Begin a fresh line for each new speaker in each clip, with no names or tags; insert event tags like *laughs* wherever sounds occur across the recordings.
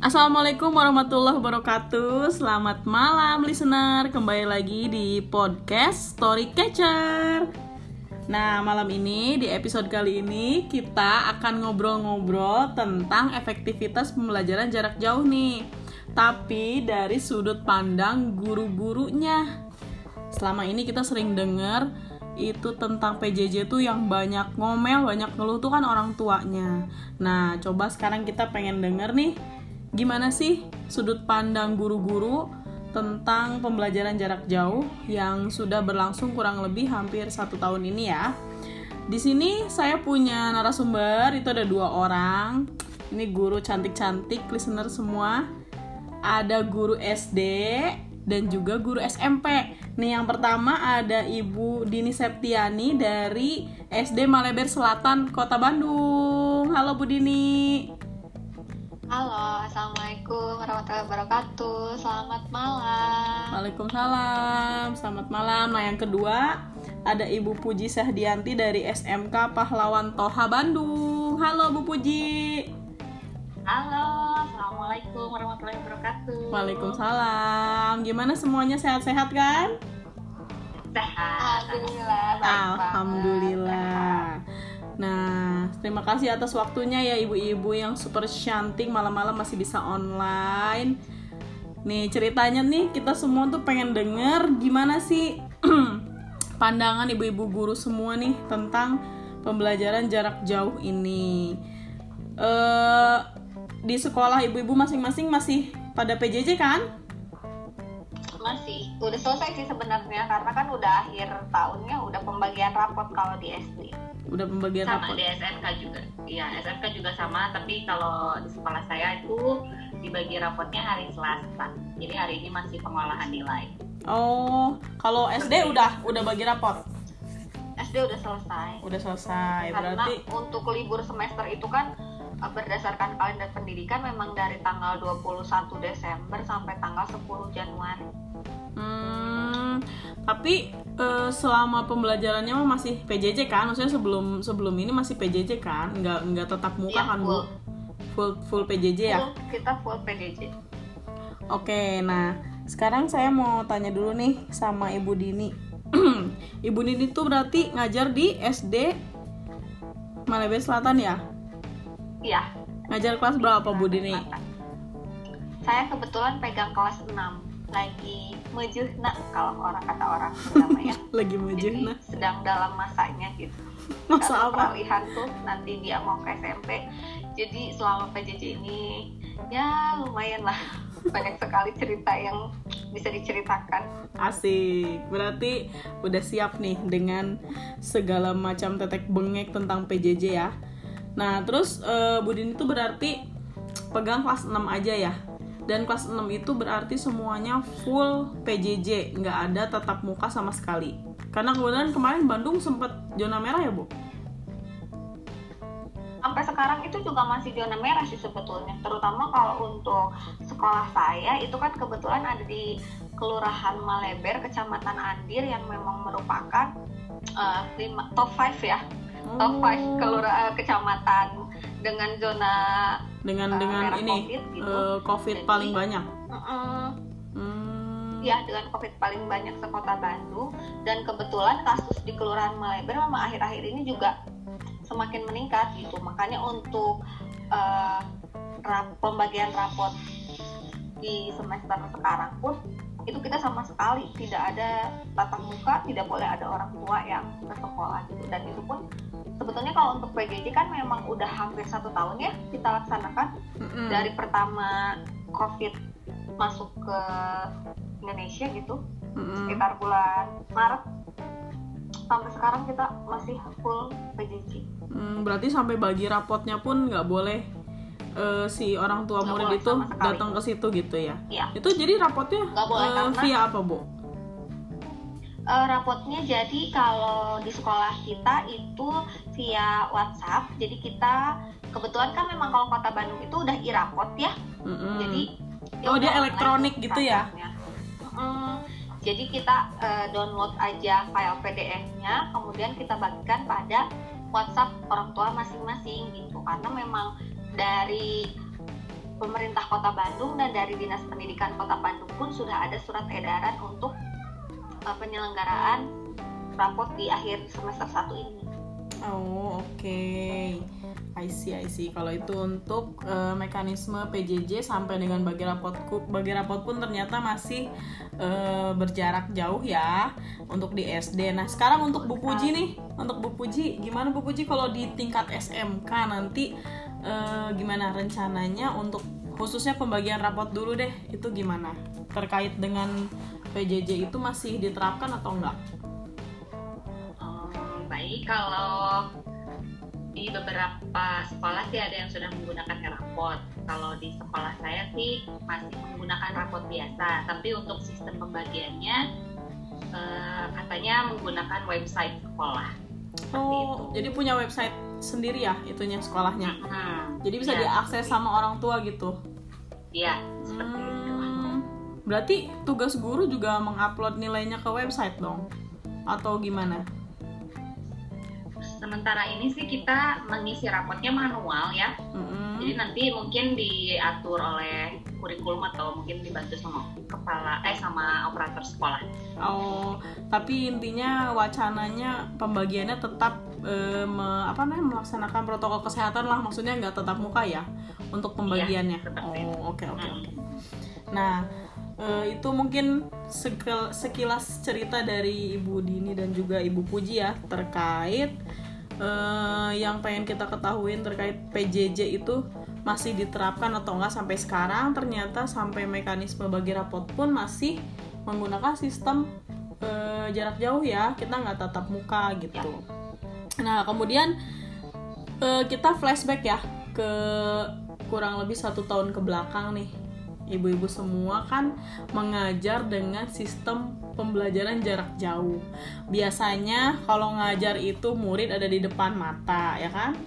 Assalamualaikum warahmatullahi wabarakatuh. Selamat malam listener. Kembali lagi di podcast Story Catcher. Nah malam ini di episode kali ini Kita akan ngobrol-ngobrol tentang efektivitas pembelajaran jarak jauh nih. Tapi dari sudut pandang guru-gurunya. Selama ini kita sering dengar itu tentang PJJ tuh yang banyak ngomel, banyak ngeluh tuh kan orang tuanya. Nah, coba sekarang kita pengen denger nih gimana sih sudut pandang guru-guru tentang pembelajaran jarak jauh yang sudah berlangsung kurang lebih hampir satu tahun ini ya. Di sini saya punya narasumber itu ada dua orang. Ini guru cantik-cantik listener semua. Ada guru SD dan juga guru SMP. Nih yang pertama ada Ibu Dini Septiani dari SD Maleber Selatan, Kota Bandung. Halo Bu Dini.
Halo, Assalamualaikum warahmatullahi wabarakatuh. Selamat malam.
Waalaikumsalam, selamat malam. Nah yang kedua ada Ibu Puji Sahdianti dari SMK Pahlawan Toha Bandung. Halo Bu Puji.
Halo, Assalamualaikum warahmatullahi wabarakatuh.
Waalaikumsalam. Gimana semuanya? Sehat-sehat kan?
Sehat. Alhamdulillah
Alhamdulillah Nah, terima kasih atas waktunya ya ibu-ibu yang super cantik malam-malam masih bisa online. Nih ceritanya nih kita semua tuh pengen denger gimana sih *clears throat* pandangan ibu-ibu guru semua nih tentang pembelajaran jarak jauh ini. Eh di sekolah ibu-ibu masing-masing masih pada PJJ kan?
Masih, udah selesai sih sebenarnya karena kan udah akhir tahunnya udah pembagian rapot kalau di SD
Udah pembagian
sama
rapot.
di SMK juga iya SMK juga sama tapi kalau di sekolah saya itu dibagi rapotnya hari Selasa jadi hari ini masih pengolahan nilai
Oh, kalau SD udah udah bagi rapot.
SD udah selesai
Udah selesai.
karena
Berarti
untuk libur semester itu kan berdasarkan kalender pendidikan memang dari tanggal 21 Desember sampai tanggal 10 Januari
Hmm, tapi eh, selama pembelajarannya mah masih PJJ kan? Maksudnya sebelum sebelum ini masih PJJ kan? Nggak nggak tetap muka
Iya,
kan bu?
full.
Full full PJJ ya?
Full, kita full PDJ
Oke, nah sekarang saya mau tanya dulu nih sama Ibu Dini. *clears throat* Ibu Dini tuh berarti ngajar di SD Malebe Selatan ya?
iya
Ngajar kelas berapa Bu Dini?
saya kebetulan pegang kelas 6 lagi mejuhna kalau orang kata orang namanya *laughs*
Lagi
jadi
nah.
sedang dalam masanya gitu
Masa apa?
peralihan tuh nanti dia mau ke SMP jadi selama PJJ ini ya lumayan lah *laughs* banyak sekali cerita yang bisa diceritakan
Asik, berarti udah siap nih dengan segala macam tetek bengek tentang PJJ ya. Nah, terus eh, Budin itu berarti pegang kelas 6 aja ya. Dan kelas 6 itu berarti semuanya full PJJ, nggak ada tatap muka sama sekali. Karena kebetulan kemarin Bandung sempat zona merah ya, Bu?
sampai sekarang itu juga masih zona merah sih sebetulnya terutama kalau untuk sekolah saya itu kan kebetulan ada di Kelurahan Maleber Kecamatan Andir yang memang merupakan eh, lima, top 5 ya top 5 kelurahan kecamatan dengan zona
dengan
Eh,
dengan ini
COVID gitu.
eh, COVID
Jadi-
paling banyak.
mm,
Hmm.
ya dengan COVID paling banyak sekota Bandung dan kebetulan kasus di Kelurahan Maleber memang akhir-akhir ini juga semakin meningkat gitu makanya untuk eh, rap- pembagian rapot di semester sekarang pun itu kita sama sekali tidak ada tatap muka tidak boleh ada orang tua yang ke sekolah gitu dan itu pun sebetulnya kalau untuk PJJ kan memang udah hampir satu tahun ya kita laksanakan
Mm-mm.
dari pertama COVID masuk ke Indonesia gitu
Mm-mm.
sekitar bulan Maret sampai sekarang kita masih full PJJ.
Hmm, berarti sampai bagi rapotnya pun nggak boleh eh, si orang tua murid itu datang ke situ gitu ya.
Iya.
Itu jadi rapotnya
boleh,
eh,
karena-
via apa, Bu?
Eh, rapotnya jadi kalau di sekolah kita itu via WhatsApp. Jadi kita kebetulan kan memang kalau Kota Bandung itu udah e-rapot ya.
Mm-mm.
Jadi
Oh, dia elektronik gitu ya?
jadi kita eh, download aja file PDF-nya, kemudian kita bagikan pada WhatsApp orang tua masing-masing gitu. Karena memang dari pemerintah Kota Bandung dan dari Dinas Pendidikan Kota Bandung pun sudah ada surat edaran untuk uh, penyelenggaraan rapot di akhir semester 1 ini.
Oh, oke. Okay. I see, I see. Kalau itu untuk uh, mekanisme PJJ sampai dengan bagi rapot bagi rapot pun ternyata masih uh, berjarak jauh ya untuk di SD. Nah, sekarang untuk Bu Puji nih, untuk Bu Puji, gimana Bu Puji kalau di tingkat SMK nanti uh, gimana rencananya untuk khususnya pembagian rapot dulu deh, itu gimana? Terkait dengan PJJ itu masih diterapkan atau enggak?
Um, baik, kalau di beberapa sekolah sih ada yang sudah menggunakan rapot. Kalau di sekolah saya sih masih menggunakan rapot biasa, tapi untuk sistem pembagiannya uh, katanya menggunakan website sekolah.
oh, itu. jadi punya website sendiri ya itunya sekolahnya. Hmm, jadi bisa ya, diakses sama orang tua gitu.
Iya, seperti hmm.
Berarti tugas guru juga mengupload nilainya ke website dong? Atau gimana?
sementara ini sih kita mengisi rapotnya manual ya. Mm-hmm. jadi nanti mungkin diatur oleh kurikulum atau mungkin dibantu sama kepala eh sama operator sekolah.
Oh tapi intinya wacananya pembagiannya tetap eh, me, apa namanya melaksanakan protokol kesehatan lah. Maksudnya nggak tetap muka ya untuk iya, pembagiannya? iya, oh oke oke oke. Nah uh, itu mungkin sekilas cerita dari Ibu Dini dan juga Ibu Puji ya terkait uh, yang pengen kita ketahuin terkait PJJ itu masih diterapkan atau enggak sampai sekarang. Ternyata sampai mekanisme bagi rapot pun masih menggunakan sistem uh, jarak jauh ya kita nggak tatap muka gitu. Nah kemudian uh, kita flashback ya ke kurang lebih satu tahun ke belakang nih ibu-ibu semua kan mengajar dengan sistem pembelajaran jarak jauh. Biasanya kalau ngajar itu murid ada di depan mata, ya kan?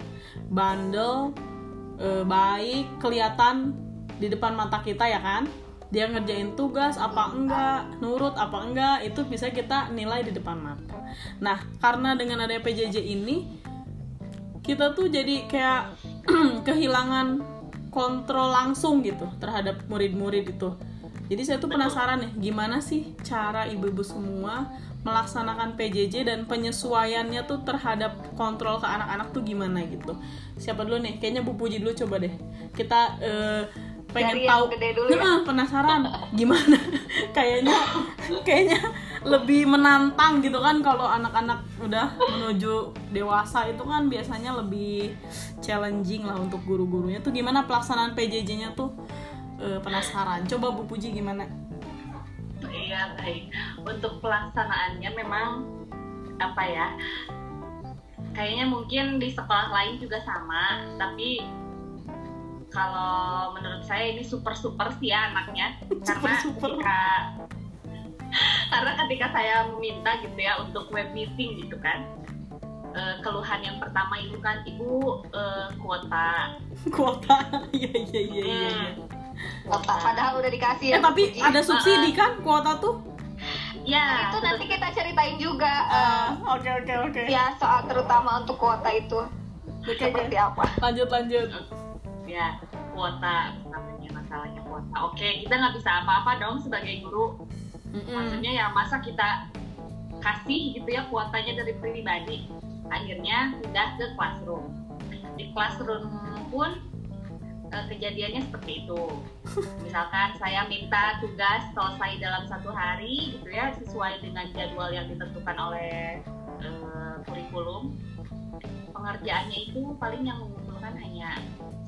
Bandel e, baik kelihatan di depan mata kita ya kan? Dia ngerjain tugas apa enggak, nurut apa enggak, itu bisa kita nilai di depan mata. Nah, karena dengan ada PJJ ini kita tuh jadi kayak *clears throat* kehilangan kontrol langsung gitu terhadap murid-murid itu. Jadi saya tuh penasaran nih gimana sih cara ibu-ibu semua melaksanakan PJJ dan penyesuaiannya tuh terhadap kontrol ke anak-anak tuh gimana gitu? Siapa dulu nih? Kayaknya Bu Puji dulu coba deh. Kita uh, pengen tahu. ya. penasaran. *laughs* Gimana? *laughs* Kayaknya kayaknya lebih menantang gitu kan kalau anak-anak udah menuju dewasa itu kan biasanya lebih challenging lah untuk guru-gurunya. Tuh gimana pelaksanaan PJJ-nya tuh? E, penasaran. Coba Bu Puji gimana?
Iya baik. Untuk pelaksanaannya memang apa ya kayaknya mungkin di sekolah lain juga sama tapi kalau menurut saya ini super super sih ya anaknya karena super. ketika *laughs* karena ketika saya meminta gitu ya untuk web meeting gitu kan uh, keluhan yang pertama itu kan ibu uh, kuota
kuota *laughs* iya iya iya iya hmm.
kuota padahal udah dikasih
ya, ya tapi ada subsidi uh, kan kuota tuh
Ya, nah, itu betul. nanti kita ceritain juga.
Oke oke oke.
Ya soal terutama untuk kuota itu okay, seperti okay. apa.
Lanjut lanjut
ya kuota namanya masalahnya kuota. Oke kita nggak bisa apa-apa dong sebagai guru. Mm-hmm. maksudnya ya masa kita kasih gitu ya kuotanya dari pribadi. Akhirnya pindah ke classroom. Di classroom pun eh, kejadiannya seperti itu. Misalkan saya minta tugas selesai dalam satu hari gitu ya sesuai dengan jadwal yang ditentukan oleh uh, kurikulum. Pengerjaannya itu paling yang mengumpulkan hanya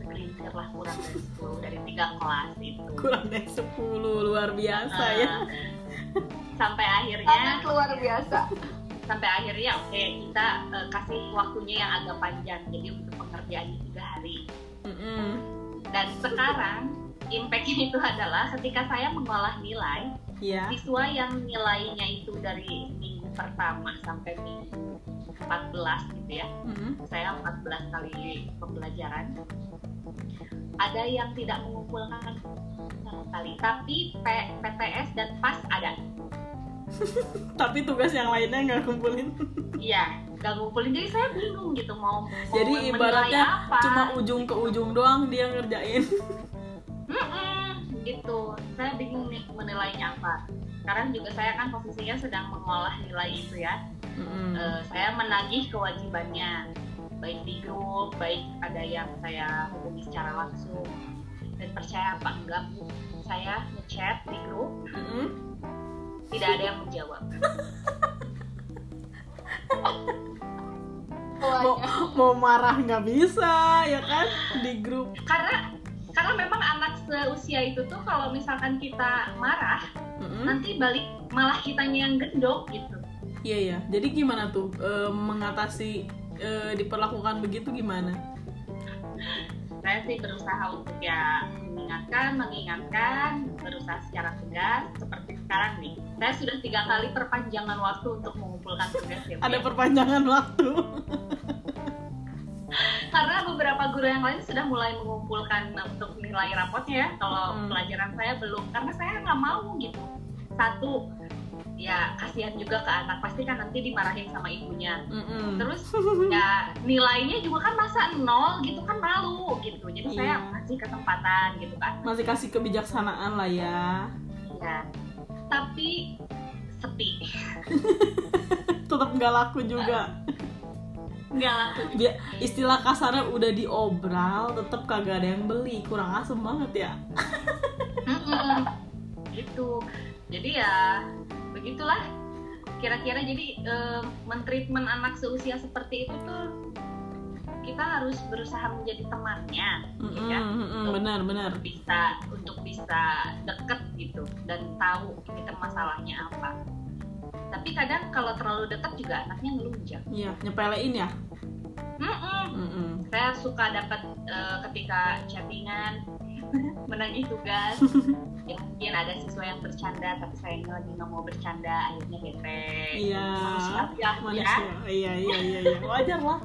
segelintir lah kurang dari 10 dari tiga kelas itu
kurang dari 10 luar biasa uh, ya *laughs*
sampai akhirnya
sangat luar biasa
sampai akhirnya oke okay, kita uh, kasih waktunya yang agak panjang jadi untuk pengerjaannya tiga hari mm -hmm. dan sekarang impactnya itu adalah ketika saya mengolah nilai yeah. siswa yang nilainya itu dari minggu pertama sampai minggu 14 gitu ya mm-hmm. saya 14 kali pembelajaran ada yang tidak mengumpulkan sama sekali tapi P, PTS dan PAS ada. *laughs*
Tapi tugas yang lainnya nggak kumpulin.
Iya nggak ngumpulin jadi saya bingung gitu mau,
mau jadi ibaratnya apa. cuma ujung ke ujung doang dia ngerjain. *laughs*
Mm-mm, gitu. Saya bingung nih menilainya apa. Sekarang juga saya kan posisinya sedang mengolah nilai itu ya.
Mm-mm.
Eh, saya menagih kewajibannya baik di grup baik ada yang saya hubungi secara langsung dan percaya apa enggak saya ngechat di grup.
Mm-mm.
tidak ada yang menjawab. *laughs*
Mau mau marah nggak bisa ya kan? Di grup.
Karena karena memang anak seusia itu tuh kalau misalkan kita marah
Mm-mm.
nanti balik malah kitanya yang gendong gitu.
Iya ya jadi gimana tuh eh, mengatasi eh, diperlakukan begitu gimana
saya sih berusaha untuk ya mengingatkan, mengingatkan, berusaha secara tegas seperti sekarang nih. Saya sudah tiga kali perpanjangan waktu untuk mengumpulkan tugas ya.
Ada
ya.
perpanjangan waktu
Karena beberapa guru yang lain sudah mulai mengumpulkan untuk nilai rapotnya ya. Kalau
Hmm.
pelajaran saya belum, karena saya nggak mau gitu. Satu, ya kasihan juga ke anak pasti kan nanti dimarahin sama ibunya.
Mm-mm.
Terus *laughs* ya nilainya juga kan masa nol gitu kan malu gitu. Jadi saya
Iya.
kasih kesempatan gitu kan.
masih kasih kebijaksanaan lah ya
Ya. Tapi sepi. *laughs*
tetap nggak laku juga
Enggak laku.
dia istilah kasarnya udah diobral tetap kagak ada yang beli kurang asem banget ya
Mm-mm. gitu. Jadi ya begitulah. Kira-kira jadi eh, mentreatment anak seusia seperti itu tuh kita harus berusaha menjadi temannya,
Mm-mm,
ya.
mm-mm, benar benar
bisa untuk bisa deket gitu dan tahu ini tuh masalahnya apa. Tapi kadang kalau terlalu dekat juga anaknya ngelunjak.
iya nyepelein ya
Mm-mm.
Mm-mm.
saya suka dapat eh, ketika chattingan *laughs* menagih tugas *laughs* ya mungkin ada siswa yang bercanda tapi sayangnya lagi nggak mau bercanda akhirnya bete.
Iya
ya.
manusia. Iya iya iya iya. Wajar lah.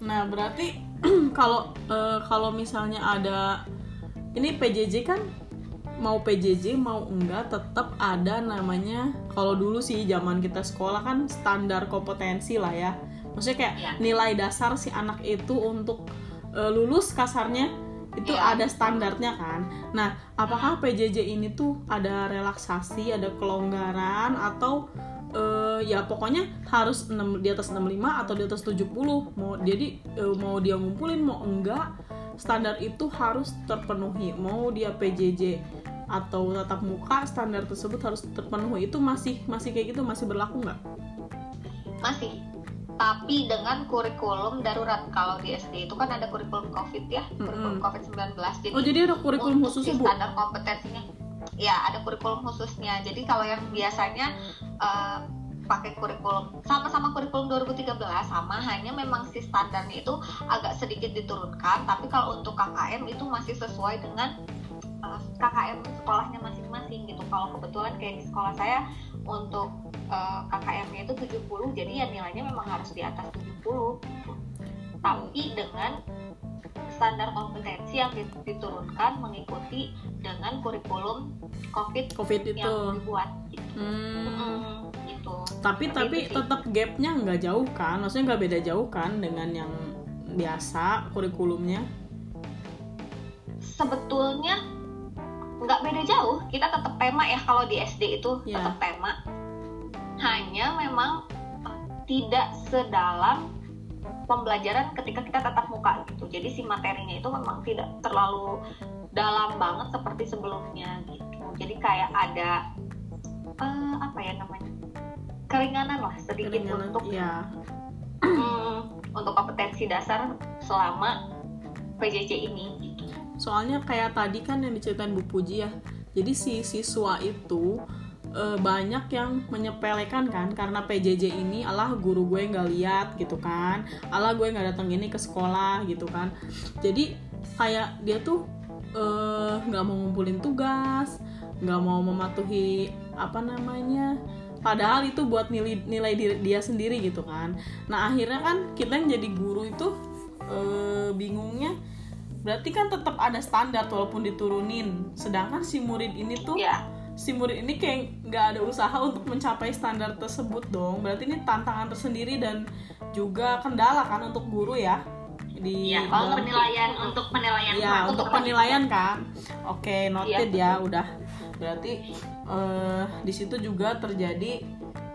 Nah berarti *clears throat* kalau eh, kalau misalnya ada ini PJJ kan? Mau PJJ mau enggak tetap ada namanya kalau dulu sih zaman kita sekolah kan standar kompetensi lah ya. Maksudnya kayak
Iya.
nilai dasar si anak itu untuk eh, lulus kasarnya itu
Iya.
ada standarnya kan. Nah apakah PJJ ini tuh ada relaksasi ada kelonggaran atau eh, ya pokoknya harus 6, di atas 65 atau di atas 70 mau jadi eh, mau dia ngumpulin mau enggak standar itu harus terpenuhi. Mau dia PJJ atau tatap muka standar tersebut harus terpenuhi. Itu masih masih kayak gitu masih berlaku nggak?
Masih tapi dengan kurikulum darurat. Kalau di SD itu kan ada kurikulum COVID ya kurikulum
Mm-mm.
COVID-19 jadi
oh jadi ada kurikulum khususnya bu?
standar kompetensinya. Ya ada kurikulum khususnya. Jadi kalau yang biasanya eh, pakai kurikulum sama-sama kurikulum 2013 sama hanya memang si standarnya itu agak sedikit diturunkan tapi kalau untuk KKM itu masih sesuai dengan eh, KKM sekolahnya masing-masing gitu kalau kebetulan kayak di sekolah saya untuk eh, KKM-nya itu 70 jadi ya nilainya memang harus di atas 70 gitu. tapi dengan standar kompetensi yang diturunkan mengikuti dengan kurikulum COVID
covid itu
yang dibuat gitu.
Hmm.
Mm, gitu.
tapi
Seperti
tapi tetap gapnya nggak jauh kan maksudnya nggak beda jauh kan dengan yang biasa kurikulumnya
sebetulnya nggak beda jauh kita tetap tema ya kalau di SD itu
Iya.
tetap tema hanya memang tidak sedalam pembelajaran ketika kita tatap muka gitu jadi si materinya itu memang tidak terlalu dalam banget seperti sebelumnya gitu jadi kayak ada eh, apa ya namanya keringanan lah sedikit
Keringanan,
untuk
ya
Hmm, *clears throat* untuk kompetensi dasar selama PJJ ini.
Soalnya kayak tadi kan yang diceritain Bu Puji ya. Jadi si siswa itu eh, banyak yang menyepelekan kan karena PJJ ini alah guru gue nggak lihat gitu kan. Alah gue nggak datang ini ke sekolah gitu kan. Jadi kayak dia tuh eh, nggak mau ngumpulin tugas nggak mau mematuhi apa namanya padahal itu buat nilai nilai diri- dia sendiri gitu kan. Nah akhirnya kan kita yang jadi guru itu eh, bingungnya berarti kan tetap ada standar walaupun diturunin. Sedangkan si murid ini tuh
Ya,
si murid ini kayak nggak ada usaha untuk mencapai standar tersebut dong. Berarti ini tantangan tersendiri dan juga kendala kan untuk guru ya. Di
Iya, kalau penilaian untuk penilaian
ya
kelas.
untuk penilaian. kan. Oke noted ya udah. Berarti eh, di situ juga terjadi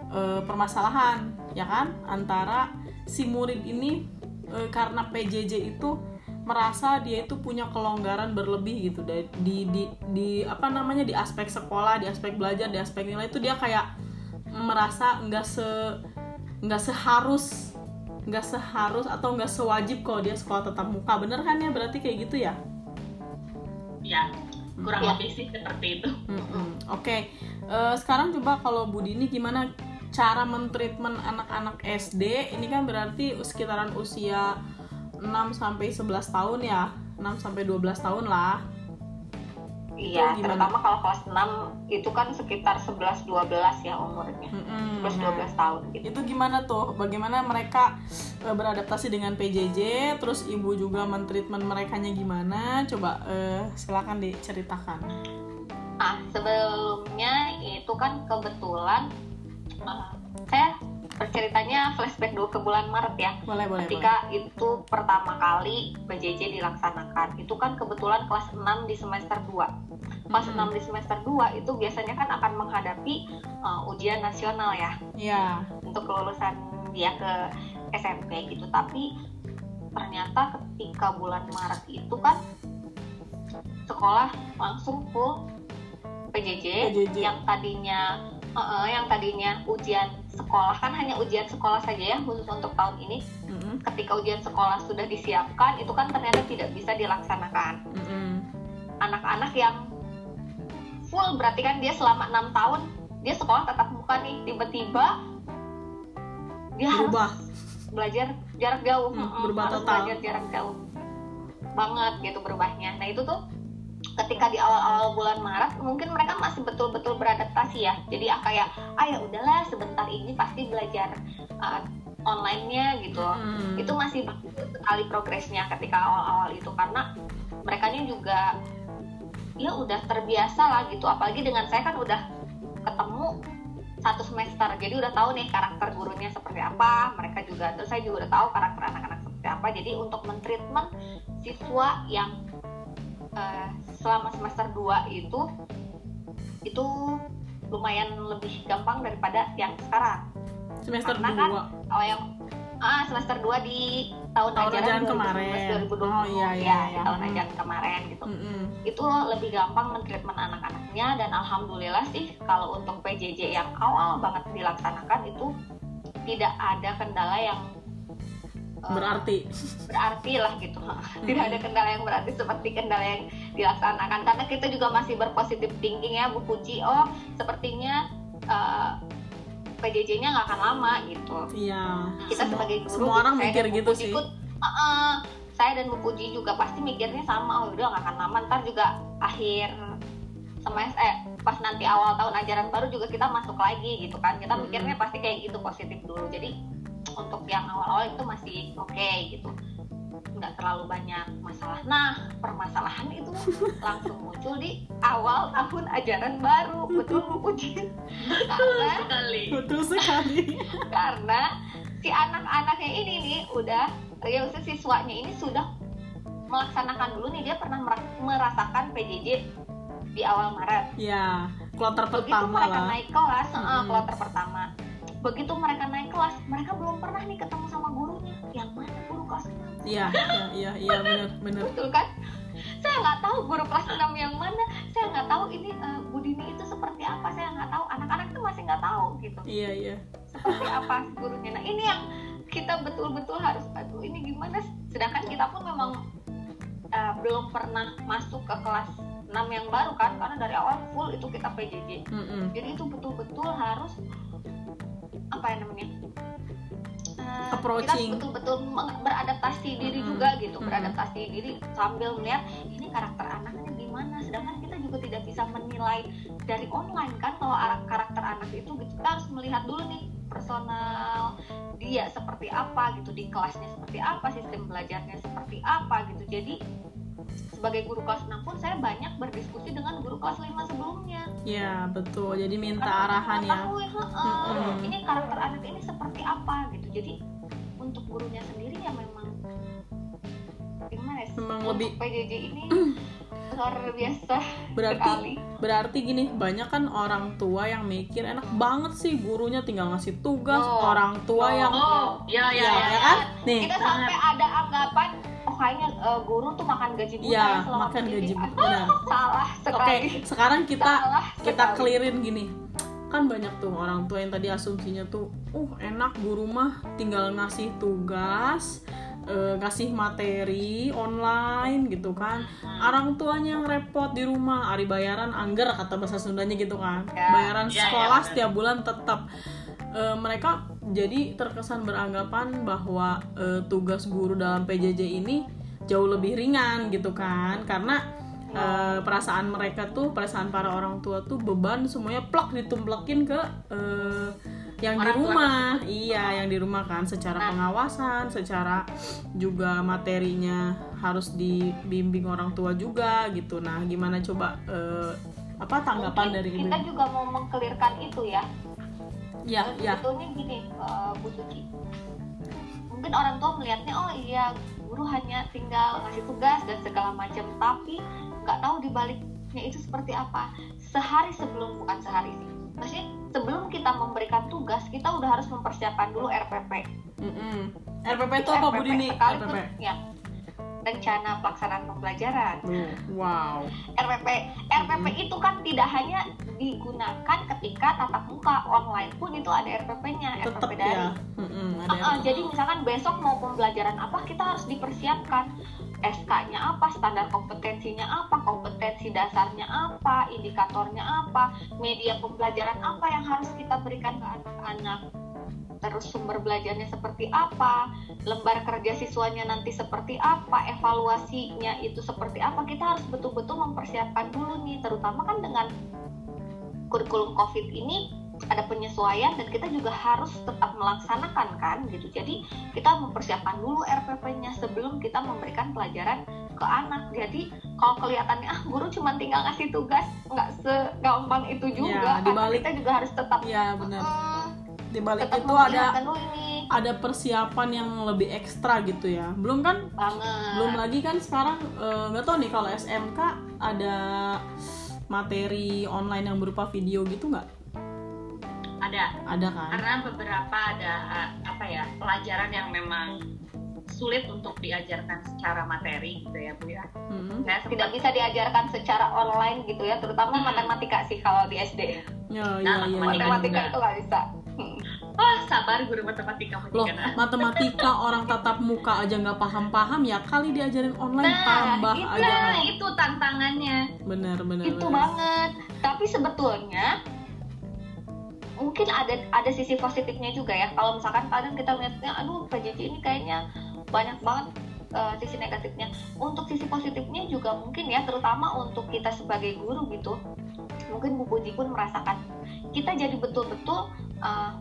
eh, permasalahan ya kan? Antara si murid ini eh, karena PJJ itu merasa dia itu punya kelonggaran berlebih gitu di, di di di apa namanya di aspek sekolah di aspek belajar di aspek nilai itu dia kayak merasa nggak se nggak seharus nggak seharus atau nggak sewajib kalau dia sekolah tatap muka bener kan ya berarti kayak gitu ya
Ya, kurang
Iya.
lebih sih seperti itu.
Mm-mm. Oke, Eh, sekarang coba kalau Budi ini gimana cara mentreatment anak-anak SD? Ini kan berarti sekitaran usia 6 sampai 11 tahun ya, 6 sampai 12 tahun lah.
Iya, terutama kalau kelas 6 itu kan sekitar 11-12 ya umurnya.
Mm-mm.
11-12 tahun gitu.
Itu gimana tuh? Bagaimana mereka eh, beradaptasi dengan PJJ? Terus ibu juga mentreatment merekanya gimana? Coba eh, silakan diceritakan.
Nah, sebelumnya itu kan kebetulan uh, saya berceritanya flashback dulu ke bulan Maret ya.
Boleh, boleh, boleh.
Ketika itu pertama kali PJJ dilaksanakan, itu kan kebetulan kelas 6 di semester 2. Kelas
Mm-mm.
6 di semester 2 itu biasanya kan akan menghadapi uh, ujian nasional ya
Iya.
untuk kelulusan dia ke SMP gitu. Tapi ternyata ketika bulan Maret itu kan sekolah langsung full PJJ,
PJJ.
yang tadinya eh, eh, yang tadinya ujian sekolah kan hanya ujian sekolah saja ya khusus untuk tahun ini
Mm-mm.
ketika ujian sekolah sudah disiapkan itu kan ternyata tidak bisa dilaksanakan
Mm-mm.
anak-anak yang full berarti kan dia selama enam tahun dia sekolah tatap muka nih tiba-tiba dia harus
Berubah.
belajar jarak jauh
Hmm, berubah
harus
total.
belajar jarak jauh banget gitu berubahnya nah itu tuh ketika di awal-awal bulan Maret mungkin mereka masih betul-betul beradaptasi ya. Jadi ah, kayak ah ya udahlah sebentar ini pasti belajar uh, online-nya gitu.
Mm.
itu masih sekali progresnya ketika awal-awal itu. Karena mereka juga ya udah terbiasa lah gitu. Apalagi dengan saya kan udah ketemu satu semester. Jadi udah tahu nih karakter gurunya seperti apa mereka juga terus saya juga udah tahu karakter anak-anak seperti apa. Jadi untuk mentreatment siswa yang eh, selama semester 2 itu itu lumayan lebih gampang daripada yang sekarang
Semester
Karena kan
2.
kalau yang ah semester 2 di tahun,
Tahun ajaran
2019,
kemarin.
2020
Oh, iya, iya,
ya,
iya.
tahun
Hmm.
ajaran kemarin gitu
Mm-mm.
itu lebih gampang mentreatment anak-anaknya dan alhamdulillah sih kalau untuk PJJ yang awal banget dilaksanakan itu tidak ada kendala yang
Berarti.
berarti lah gitu. Tidak ada kendala yang berarti seperti kendala yang dilaksanakan. Karena kita juga masih berpositif thinking ya Bu Puji. Oh sepertinya eh, PJJ-nya nggak akan lama gitu.
Iya.
kita
Semua-
sebagai guru
semua orang mikir gitu
Puji
sih.
pun, "Uh-uh, saya dan Bu Puji juga pasti mikirnya sama. Oh udah nggak akan lama ntar juga akhir semester eh pas nanti awal tahun ajaran baru juga kita masuk lagi gitu kan. Kita mikirnya pasti kayak gitu positif dulu. Jadi untuk yang awal-awal itu masih oke gitu. Nggak terlalu banyak masalah. Nah permasalahan itu *laughs* langsung muncul di awal tahun ajaran baru. Betul Bu Puji? Karena *laughs*
sekali.
Betul sekali. *laughs*
karena si anak-anaknya ini nih udah ya maksudnya siswanya ini sudah melaksanakan dulu nih dia pernah mer- merasakan PJJ di awal Maret.
Ya, kloter
begitu
pertama
mereka
lah.
naik kelas eh,
Mm-mm.
kloter pertama begitu mereka naik kelas mereka belum pernah nih ketemu sama gurunya. Yang mana guru kelas 6
Iya, iya, iya, iya benar, benar.
betul kan? Saya nggak tahu guru kelas 6 yang mana. Saya nggak tahu ini eh, Bu Dini itu seperti apa. Saya nggak tahu. Anak-anak itu masih nggak tahu gitu.
Iya, iya.
seperti apa gurunya. Nah ini yang kita betul-betul harus aduh ini gimana sedangkan kita pun memang uh, belum pernah masuk ke kelas 6 yang baru kan? Karena dari awal full itu kita PJJ
Mm-mm.
jadi itu betul-betul harus apa ya namanya Uh,
Approaching.
kita betul-betul beradaptasi diri
Mm-mm.
juga gitu
Mm-mm.
beradaptasi diri sambil melihat ini karakter anaknya gimana sedangkan kita juga tidak bisa menilai dari online kan kalau ara- karakter anak itu gitu kita harus melihat dulu nih personal dia seperti apa gitu di kelasnya seperti apa sistem belajarnya seperti apa gitu jadi sebagai guru kelas 6 pun saya banyak berdiskusi dengan guru kelas 5 sebelumnya
Iya, betul. Jadi minta
Karena
arahan ya.
mengetahui, heeh,
Mm-mm.
ini karakter anak ini seperti apa gitu jadi untuk gurunya sendiri ya memang
memang
untuk
lebih
PJJ ini *clears throat* luar biasa
berarti
sekali.
berarti gini banyak kan orang tua yang mikir enak banget sih gurunya tinggal ngasih tugas
Oh.
orang tua
Oh.
yang
oh ya ya
ya,
ya,
ya kan nih
kita sampai ada anggapan kayaknya eh, guru tuh makan gaji buta
Iya,
ya selama
makan gaji *laughs* buta, benar.
salah
oke
sekali.
sekarang kita
Salah
kita
sekali.
clearin gini. Kan banyak tuh orang tua yang tadi asumsinya tuh uh enak guru mah tinggal ngasih tugas eh, ngasih materi online gitu kan. Orang tuanya yang repot di rumah ari bayaran angger kata bahasa Sundanya gitu kan.
Ya.
bayaran
Ya, ya,
sekolah setiap bulan tetap. Eh, mereka jadi terkesan beranggapan bahwa eh, tugas guru dalam PJJ ini jauh lebih ringan gitu kan. Karena eh, perasaan mereka tuh perasaan para orang tua tuh beban semuanya plak ditumplekin ke eh, yang di
Orang tua.
rumah. Iya yang di rumah kan. Secara
Nah.
pengawasan secara juga materinya harus dibimbing orang tua juga gitu. Nah gimana coba eh, apa tanggapan
Mungkin
dari ibu
kita juga mau mengkelirkan itu ya
ya ya
sebetulnya gini eh, Bu Suci mungkin orang tua melihatnya oh iya guru hanya tinggal ngasih tugas dan segala macam tapi nggak tahu dibaliknya itu seperti apa sehari sebelum bukan sehari sih maksudnya sebelum kita memberikan tugas kita udah harus mempersiapkan dulu RPP
Mm-mm. RPP itu apa Bu Dini? RPP.
ya rencana pelaksanaan pembelajaran
Uh, Wow.
RPP RPP itu kan tidak hanya digunakan ketika tatap muka online pun itu ada RPP-nya
Tetap
RPP dari
ya. Mm-mm, ada
ah,
RPP.
jadi misalkan besok mau pembelajaran apa kita harus dipersiapkan SK-nya apa, standar kompetensinya apa, kompetensi dasarnya apa, indikatornya apa, media pembelajaran apa yang harus kita berikan ke anak-anak terus sumber belajarnya seperti apa, lembar kerja siswanya nanti seperti apa, evaluasinya itu seperti apa, kita harus betul-betul mempersiapkan dulu nih, terutama kan dengan kurikulum COVID ini ada penyesuaian dan kita juga harus tetap melaksanakan kan gitu. Jadi kita mempersiapkan dulu RPP-nya sebelum kita memberikan pelajaran ke anak. Jadi kalau kelihatannya ah guru cuma tinggal ngasih tugas nggak segampang itu juga.
Ya,
karena
dibalik-
kita juga harus tetap
Iya benar.
"Hmm,
Di balik
tetap
itu ada ada persiapan yang lebih ekstra gitu ya. Belum kan?
banget.
Belum lagi kan sekarang eh, nggak tahu nih kalau SMK ada materi online yang berupa video gitu nggak?
ada
Ada kan?
karena beberapa ada uh, apa ya pelajaran yang memang sulit untuk diajarkan secara materi gitu ya bu ya
Mm-mm.
saya sempat
tidak bisa diajarkan secara online gitu ya, terutama
Hmm.
matematika sih kalau di SD.
Ya, ya,
Nah,
ya, ya.
Matematika
juga.
itu nggak bisa.
Wah sabar guru matematika
Loh, matematika orang tatap muka aja nggak paham-paham ya kali diajarin online
Nah,
tambah
itu
aja.
nah itu tantangannya
Bener bener.
itu
bener.
banget tapi sebetulnya mungkin ada ada sisi positifnya juga ya kalau misalkan kadang kita melihatnya aduh PJJ ini kayaknya banyak banget eh, sisi negatifnya untuk sisi positifnya juga mungkin ya terutama untuk kita sebagai guru gitu mungkin Bu Puji pun merasakan kita jadi betul-betul eh,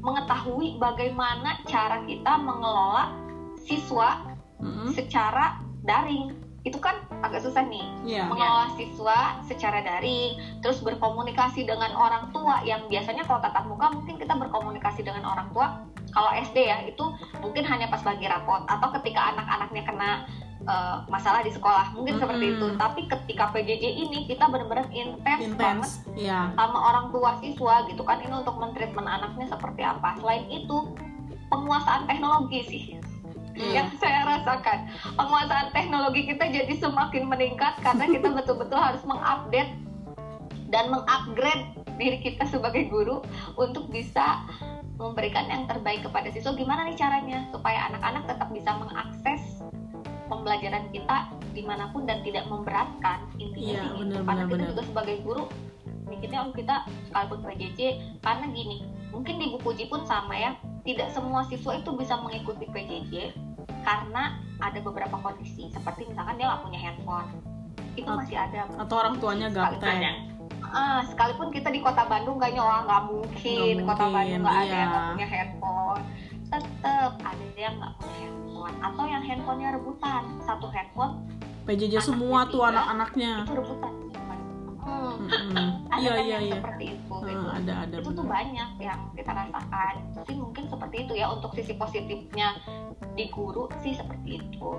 mengetahui bagaimana cara kita mengelola siswa
Mm-mm.
secara daring itu kan agak susah nih
Iya.
mengelola siswa secara daring, terus berkomunikasi dengan orang tua yang biasanya kalau tatap muka mungkin kita berkomunikasi dengan orang tua. Kalau SD ya itu mungkin hanya pas bagi rapot atau ketika anak-anaknya kena eh, masalah di sekolah mungkin seperti
Mm-mm.
itu. Tapi ketika PJJ ini kita benar-benar intens banget.
Iya.
sama orang tua siswa gitu kan ini untuk mentreatment anaknya seperti apa. Selain itu penguasaan teknologi sih
Iya.
yang *laughs* saya rasakan penguasaan teknologi kita jadi semakin meningkat karena kita *laughs* betul-betul harus mengupdate dan mengupgrade diri kita sebagai guru untuk bisa memberikan yang terbaik kepada siswa gimana nih caranya supaya anak-anak tetap bisa mengakses pembelajaran kita di mana pun dan tidak memberatkan intinya
Iya,
sih gitu.
benar,
karena
benar,
kita
benar.
juga sebagai guru mikirnya oh kita sekalipun PJJ karena gini mungkin di buku Ji pun sama ya tidak semua siswa itu bisa mengikuti PJJ karena ada beberapa kondisi seperti misalkan dia nggak punya handphone itu
At-
masih ada
Atau orang tuanya gaptek.
ada
Ah, sekalipun kita di kota Bandung kayaknya wah nggak mungkin,
Nggak
kota
mungkin,
Bandung nggak ada
iya.
yang nggak punya handphone tetap ada yang nggak punya handphone atau yang handphonenya rebutan. Satu handphone
PJJ semua tuh anak-anaknya.
itu rebutan. Hmm, ada
Iya
kan
iya
yang
iya.
seperti itu
Ah,
gitu.
ada ada
itu tuh banyak yang kita rasakan. Sih mungkin seperti itu ya untuk sisi positifnya di guru sih seperti itu.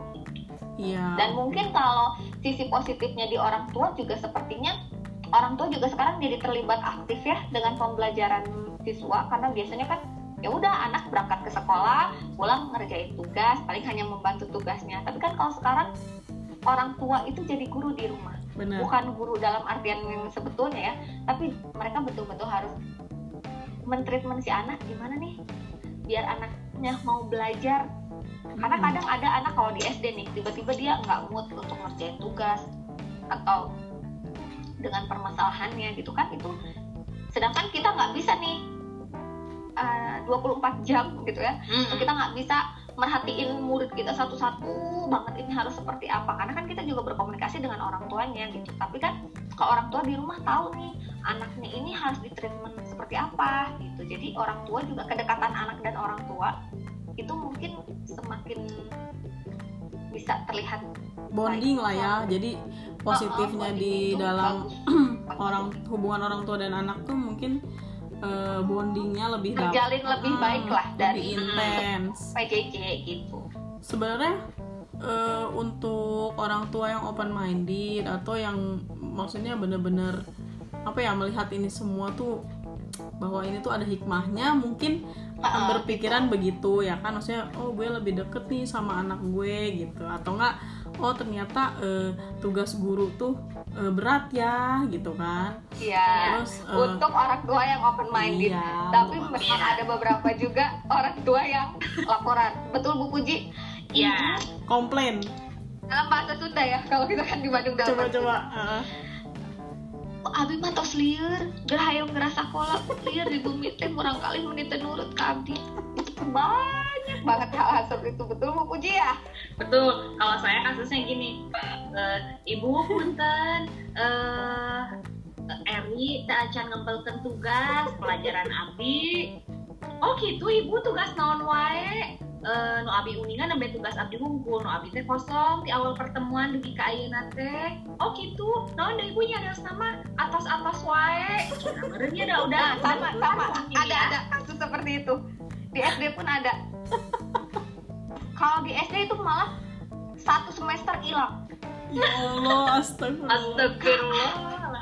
Iya.
Dan mungkin kalau sisi positifnya di orang tua juga sepertinya orang tua juga sekarang jadi terlibat aktif ya dengan pembelajaran siswa karena biasanya kan ya udah anak berangkat ke sekolah pulang ngerjain tugas paling hanya membantu tugasnya. Tapi kan kalau sekarang orang tua itu jadi guru di rumah.
Benar.
bukan guru dalam artian yang sebetulnya ya. Tapi mereka betul-betul harus mentreatment si anak gimana nih? Biar anaknya mau belajar. Karena
Mm-mm.
kadang ada anak kalau di SD nih tiba-tiba dia nggak mood untuk ngerjain tugas atau dengan permasalahannya gitu kan itu. Sedangkan kita nggak bisa nih eh, 24 jam gitu ya.
Mm-mm.
kita nggak bisa merhatiin murid kita satu-satu banget ini harus seperti apa. Karena kan kita juga berkomunikasi dengan orang tuanya gitu. Tapi kan kalau orang tua di rumah tahu nih anaknya ini harus di treatment seperti apa gitu. Jadi orang tua juga kedekatan anak dan orang tua itu mungkin semakin bisa terlihat
bonding lah ya. Jadi positifnya
Uh-uh,
di
bonding itu
dalam *clears throat* orang hubungan orang tua dan anak tuh mungkin eh, bondingnya lebih
terjalin lebih
Ah,
baik lah dari
intens.
PJJ gitu.
Sebenarnya eh, untuk orang tua yang open minded atau yang maksudnya bener-bener apa ya melihat ini semua tuh bahwa ini tuh ada hikmahnya mungkin akan
Ah,
berpikiran begitu ya kan? Maksudnya oh gue lebih deket nih sama anak gue gitu. Atau enggak oh ternyata eh, tugas guru tuh eh, berat ya gitu kan
Iya.
terus eh,
Untuk orang tua yang open minded.
Iya,
Tapi memang
iya.
ada beberapa juga orang tua yang laporan. Betul Bu Puji?
Iya.
komplain
Dalam bahasa Sunda ya, kalau kita kan di Bandung dalam
coba coba
Abi mah tos lieur, gerah hayang ngerasa kolak lieur di bumi teh murang kali menit nurut ke abdi. Itu banyak banget hal-hal seperti itu betul Bu Puji ya?
Betul, kalau saya kasusnya gini, eh, ibu punten, eh Eri tak acan ngempelkan tugas pelajaran Abi. Oh gitu, ibu tugas naon wae. Eh, nu abi uningan nembe tugas abdi hungkul, nu abi teh kosong di awal pertemuan dugi ka ayeuna teh. Oh gitu, naon da ibu nyarios nama atas-atas wae. Nah, merenya dah udah
Nah, sama
udah
sama ada
ya.
ada kasus seperti itu. Di SD pun ada. *laughs* Kalau di SD itu malah satu semester hilang.
ya Allah astagfirullah
Astagfirullah.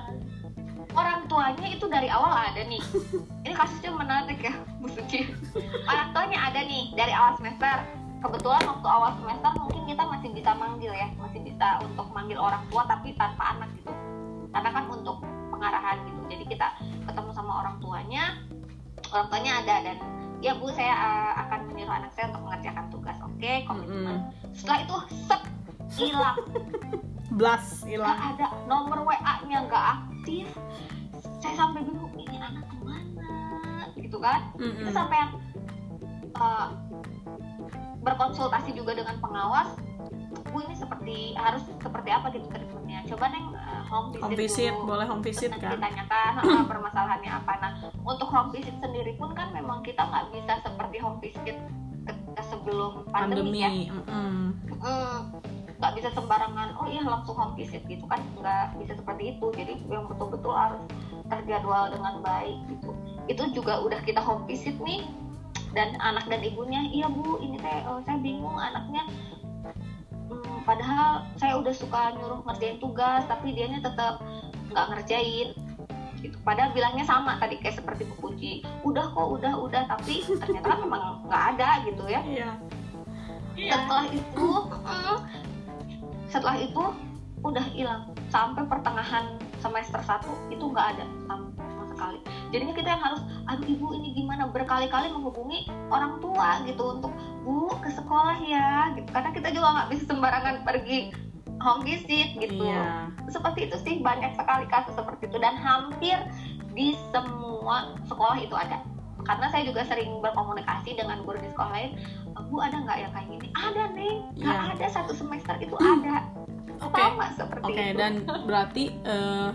Orang tuanya itu dari awal ada nih. Ini kasusnya menarik ya Bu Suci orang tuanya ada nih dari awal semester. Kebetulan waktu awal semester mungkin kita masih bisa manggil ya masih bisa untuk manggil orang tua tapi tanpa anak gitu. Karena kan untuk pengarahan gitu. Jadi kita ketemu sama orang tuanya orang tuanya ada dan ya bu saya uh, akan menyuruh anak saya untuk mengerjakan tugas oke? Komitmen. Setelah itu set hilang.
Blas hilang.
Ada nomor WA-nya nggak aktif saya sampai bingung ini anak ke mana gitu kan
Mm-mm.
itu sampai yang uh, berkonsultasi juga dengan pengawas bu ini seperti harus seperti apa gitu treatmentnya coba neng uh, home visit,
home visit
dulu.
boleh home visit
Terus
kan
ditanyakan uh, *clears throat* permasalahannya apa nah untuk home visit sendiri pun kan memang kita nggak bisa seperti home visit sebelum pandemi, ya
pandemi mm-mm.
Mm, nggak bisa sembarangan oh iya langsung home visit gitu kan nggak bisa seperti itu. Jadi yang betul-betul harus terjadwal dengan baik gitu. Itu juga udah kita home visit nih dan anak dan ibunya iya bu ini teh eh, saya bingung anaknya. Hmm, padahal saya udah suka nyuruh ngerjain tugas tapi dianya tetap nggak ngerjain. Gitu. Padahal bilangnya sama tadi kayak seperti Bu Puji udah kok udah udah tapi ternyata kan memang nggak ada gitu ya.
Iya.
Iya.
setelah itu mm, setelah itu udah hilang. Sampai pertengahan semester 1 itu nggak ada. Sama sekali. Jadinya kita yang harus aduh ibu ini gimana? Berkali-kali menghubungi orang tua gitu untuk bu ke sekolah ya gitu. Karena kita juga nggak bisa sembarangan pergi home visit gitu.
Iya.
Seperti itu sih banyak sekali kasus seperti itu. Dan hampir di semua sekolah itu ada. Karena saya juga sering berkomunikasi dengan guru di sekolah lain bu ada nggak yang kayak gini? Ada nih nggak
Iya.
ada satu semester itu ada.
Oke.
Sama seperti
Oke,
itu?
dan berarti eh,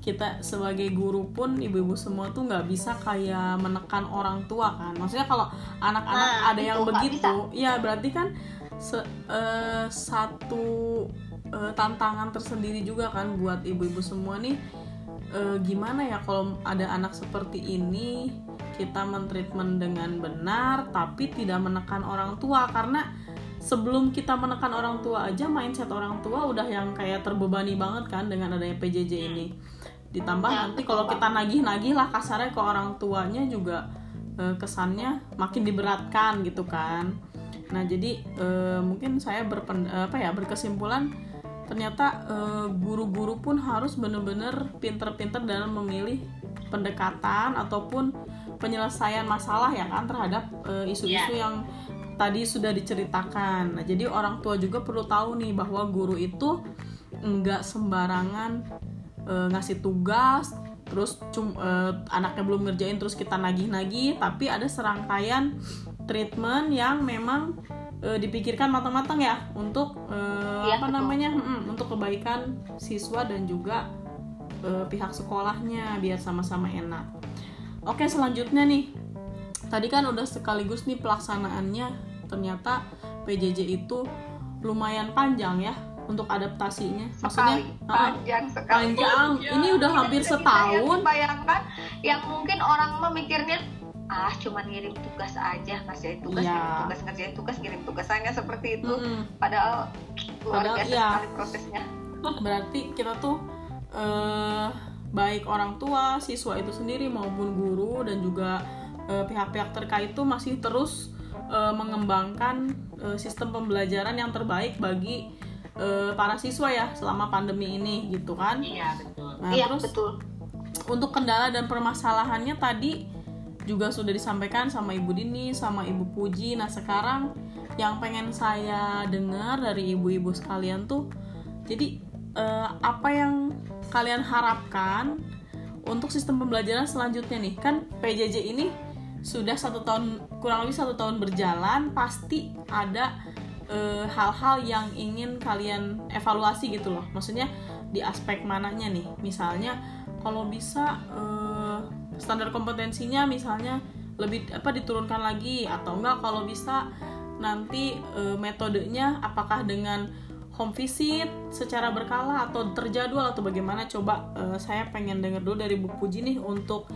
kita sebagai guru pun ibu-ibu semua tuh nggak bisa kayak menekan orang tua kan. Maksudnya kalau anak-anak
Nah,
ada
itu
yang
nggak
begitu, ya berarti kan se- eh, satu eh, tantangan tersendiri juga kan buat ibu-ibu semua nih. Eh, gimana ya kalau ada anak seperti ini kita mentreatment dengan benar tapi tidak menekan orang tua. Karena sebelum kita menekan orang tua aja mindset orang tua udah yang kayak terbebani banget kan dengan adanya PJJ ini. Ditambah
Ya,
nanti kalau kita nagih-nagih lah kasarnya ke orang tuanya juga eh, kesannya makin diberatkan gitu kan. Nah jadi eh, mungkin saya berpen apa ya berkesimpulan ternyata eh, guru-guru pun harus bener-bener pinter-pinter dalam memilih pendekatan ataupun penyelesaian masalah ya kan terhadap eh, isu-isu
Ya.
yang tadi sudah diceritakan. Nah, jadi orang tua juga perlu tahu nih bahwa guru itu nggak sembarangan eh, ngasih tugas terus cum, eh, anaknya belum ngerjain terus kita nagih-nagih tapi ada serangkaian treatment yang memang eh, dipikirkan matang-matang ya untuk eh,
Iya,
apa
betul.
namanya? Mm, untuk kebaikan siswa dan juga eh, pihak sekolahnya biar sama-sama enak. Oke selanjutnya nih. Tadi kan udah sekaligus nih pelaksanaannya. Ternyata PJJ itu lumayan panjang ya untuk adaptasinya. Maksudnya
sekali. panjang sekali.
Panjang. Ini udah hampir setahun.
bayangkan yang mungkin orang memikirnya ah cuman ngirim tugas aja ngerjain tugas
Iya.
ngirim tugas ngerjain tugas ngirim tugas hanya seperti itu
Mm-mm.
padahal luar
Padahal
biasa
iya.
prosesnya *laughs*
berarti kita tuh eh, baik orang tua siswa itu sendiri maupun guru dan juga eh, pihak-pihak terkait itu masih terus eh, mengembangkan eh, sistem pembelajaran yang terbaik bagi eh, para siswa ya selama pandemi ini gitu kan
Iya betul.
nah
iya
terus
betul
untuk kendala dan permasalahannya tadi juga sudah disampaikan sama Ibu Dini, sama Ibu Puji. Nah sekarang yang pengen saya dengar dari ibu-ibu sekalian tuh, jadi eh, apa yang kalian harapkan untuk sistem pembelajaran selanjutnya nih? Kan PJJ ini sudah satu tahun kurang lebih satu tahun berjalan, pasti ada eh, hal-hal yang ingin kalian evaluasi gitu loh. Maksudnya di aspek mananya nih? Misalnya kalau bisa eh, standar kompetensinya misalnya lebih apa diturunkan lagi atau enggak kalau bisa nanti eh, metodenya apakah dengan home visit secara berkala atau terjadwal atau bagaimana? Coba eh, saya pengen dengar dulu dari Bu Puji nih untuk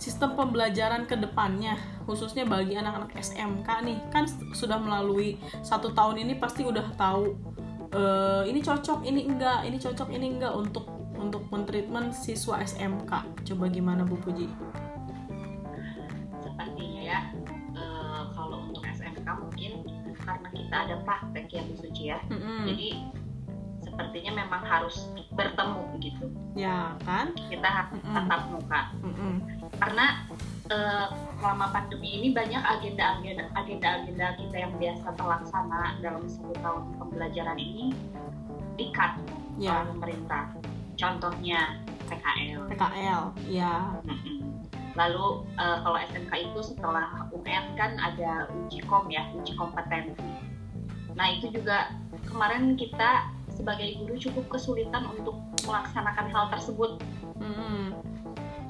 sistem pembelajaran ke depannya khususnya bagi anak-anak SMK nih. Kan sudah melalui satu tahun ini pasti udah tahu eh, ini cocok ini enggak ini cocok ini enggak untuk untuk mentreatment siswa SMK coba gimana Bu Puji
Sepertinya ya eh, kalau untuk SMK mungkin karena kita ada praktek ya Bu Suci ya.
Mm-mm.
Jadi sepertinya memang harus bertemu begitu.
ya kan
Kita harus
Mm-mm.
tatap muka.
Mm-mm.
karena eh, selama pandemi ini banyak agenda-agenda agenda-agenda kita yang biasa terlaksana dalam satu tahun pembelajaran ini di-cut
ya
oleh pemerintah. Contohnya PKL.
PKL ya.
Lalu eh, kalau SMK itu setelah UN kan ada uji kom ya, uji kompetensi. Nah itu juga kemarin kita sebagai guru cukup kesulitan untuk melaksanakan hal tersebut.
Mm-mm.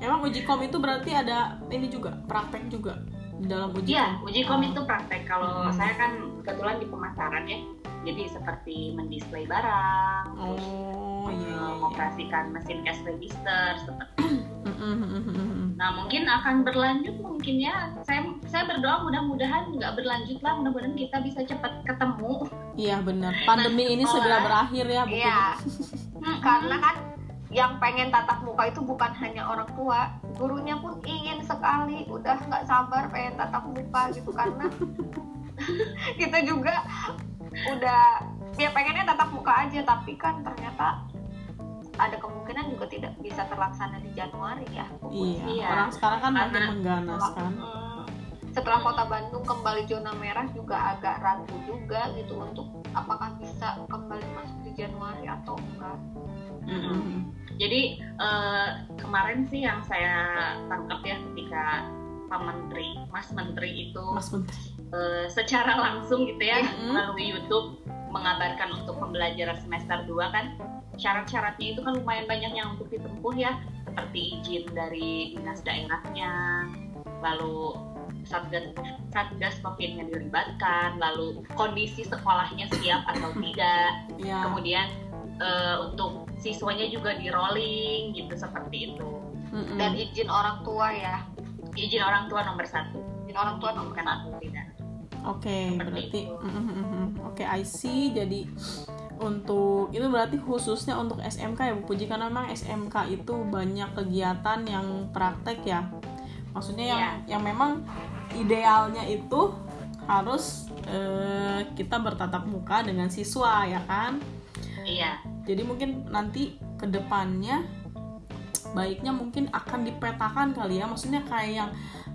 emang uji kom itu berarti ada ini juga praktek juga dalam uji
Iya, uji kom itu praktek. Kalau
Hmm.
saya kan kebetulan di pemasaran ya, jadi seperti mendisplay barang, terus
oh iya
eh,
iya, iya.
mengoperasikan mesin cash register. Seperti. Nah mungkin akan berlanjut mungkin ya. Saya saya berdoa mudah-mudahan nggak berlanjut lah. Mudah-mudahan kita bisa cepat ketemu.
iya benar pandemi ini segera berakhir ya Bu
iya
Puji. *laughs*
karena kan yang pengen tatap muka itu bukan hanya orang tua gurunya pun ingin sekali udah nggak sabar pengen tatap muka gitu karena *laughs* kita juga udah ya pengennya tatap muka aja tapi kan ternyata ada kemungkinan juga tidak bisa terlaksana di Januari ya
iya
Iya.
orang sekarang kan makin mengganas kan
Hmm, setelah kota Bandung kembali zona merah juga agak ragu juga gitu untuk apakah bisa kembali masuk di Januari atau enggak.
Jadi eh, kemarin sih yang saya tangkap ya ketika Pak Menteri, Mas Menteri itu
Mas Menteri.
eh, secara langsung gitu ya
Mhm.
melalui YouTube mengabarkan untuk pembelajaran semester 2 kan syarat-syaratnya itu kan lumayan banyak yang untuk ditempuh ya seperti izin dari dinas daerahnya lalu satgas satgas covid-nya dilibatkan lalu kondisi sekolahnya siap atau tidak.
Ya
kemudian eh, untuk siswanya juga di rolling gitu seperti itu
Mm-mm.
dan izin orang tua ya
izin orang tua nomor satu
izin orang tua nomor
bukan aku tidak
Oke, okay, berarti mm, mm, mm, oke okay, I see. Jadi untuk itu berarti khususnya untuk SMK ya Bu Puji karena memang SMK itu banyak kegiatan yang praktek ya. Maksudnya yang yeah. yang memang idealnya itu harus eh, kita bertatap muka dengan siswa ya kan?
Iya.
Jadi mungkin nanti ke depannya baiknya mungkin akan dipetakan kali ya. Maksudnya kayak yang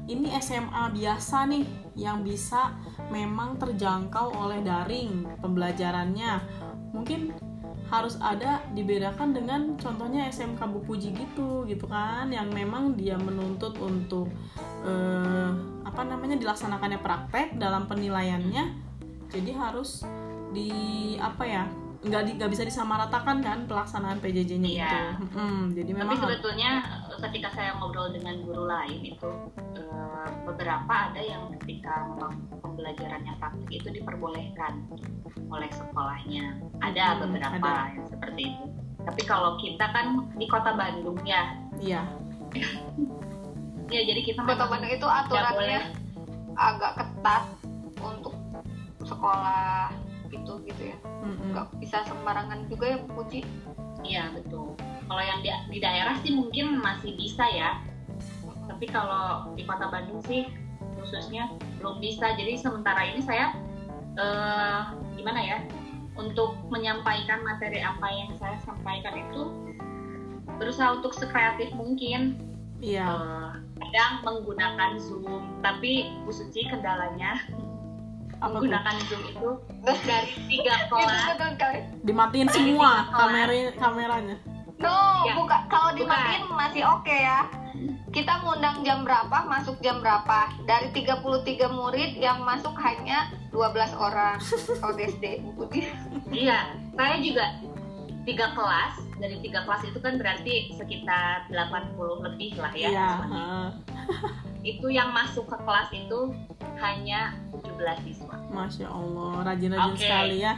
ini SMA biasa nih yang bisa memang terjangkau oleh daring pembelajarannya mungkin harus ada dibedakan dengan contohnya SMK Bu Puji gitu gitu kan yang memang dia menuntut untuk eh, apa namanya dilaksanakannya praktek dalam penilaiannya jadi harus di apa ya nggak nggak bisa disamaratakan kan pelaksanaan PJJ-nya iya. itu.
Hmm, jadi memang. Tapi sebetulnya ketika saya ngobrol dengan guru lain itu uh, beberapa ada yang ketika memang pembelajarannya praktik itu diperbolehkan oleh sekolahnya. Ada hmm, beberapa ada. yang seperti itu. Tapi kalau kita kan di kota Bandung ya.
Iya. *laughs*
ya jadi kita
kota Bandung itu aturannya agak ketat untuk sekolah itu gitu ya. Nggak mm-hmm. bisa sembarangan juga ya Bu Puji?
Iya betul. Kalau yang di, di daerah sih mungkin masih bisa ya. Tapi kalau di kota Bandung sih khususnya belum bisa. Jadi sementara ini saya uh, gimana ya untuk menyampaikan materi apa yang saya sampaikan itu berusaha untuk sekreatif mungkin.
Iya. Uh,
kadang menggunakan zoom tapi Bu Suci kendalanya apa menggunakan zoom itu dari tiga kelas.
dimatiin semua kamera kameranya.
No ya. buka. Kalau dimatiin bukan. masih oke okay ya. Kita ngundang jam berapa masuk jam berapa? Dari 33 murid yang masuk hanya 12 orang. *laughs* ODSD
iya saya juga tiga kelas dari tiga kelas itu kan berarti sekitar 80 lebih lah ya, ya itu yang masuk ke kelas itu hanya 17 siswa.
Masya Allah, rajin-rajin okay. sekali ya.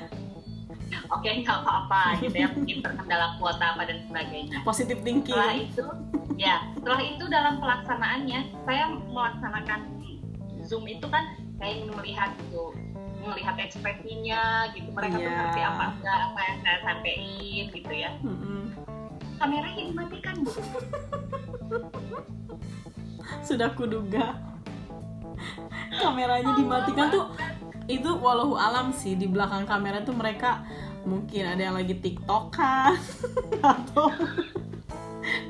Oke, okay, nggak apa-apa gitu ya, mungkin terkendala kuota apa dan sebagainya.
Positif thinking.
Setelah itu, ya, setelah itu dalam pelaksanaannya, saya melaksanakan Zoom itu kan kayak melihat gitu, melihat ekspresinya gitu, mereka yeah. tuh ngerti apa enggak, apa yang saya sampaikan gitu ya. Mm -hmm. Kameranya dimatikan, Bu. *laughs*
Sudah kuduga *laughs* kameranya dimatikan tuh itu walau alam sih di belakang kamera tuh mereka mungkin ada yang lagi tiktokan *laughs* atau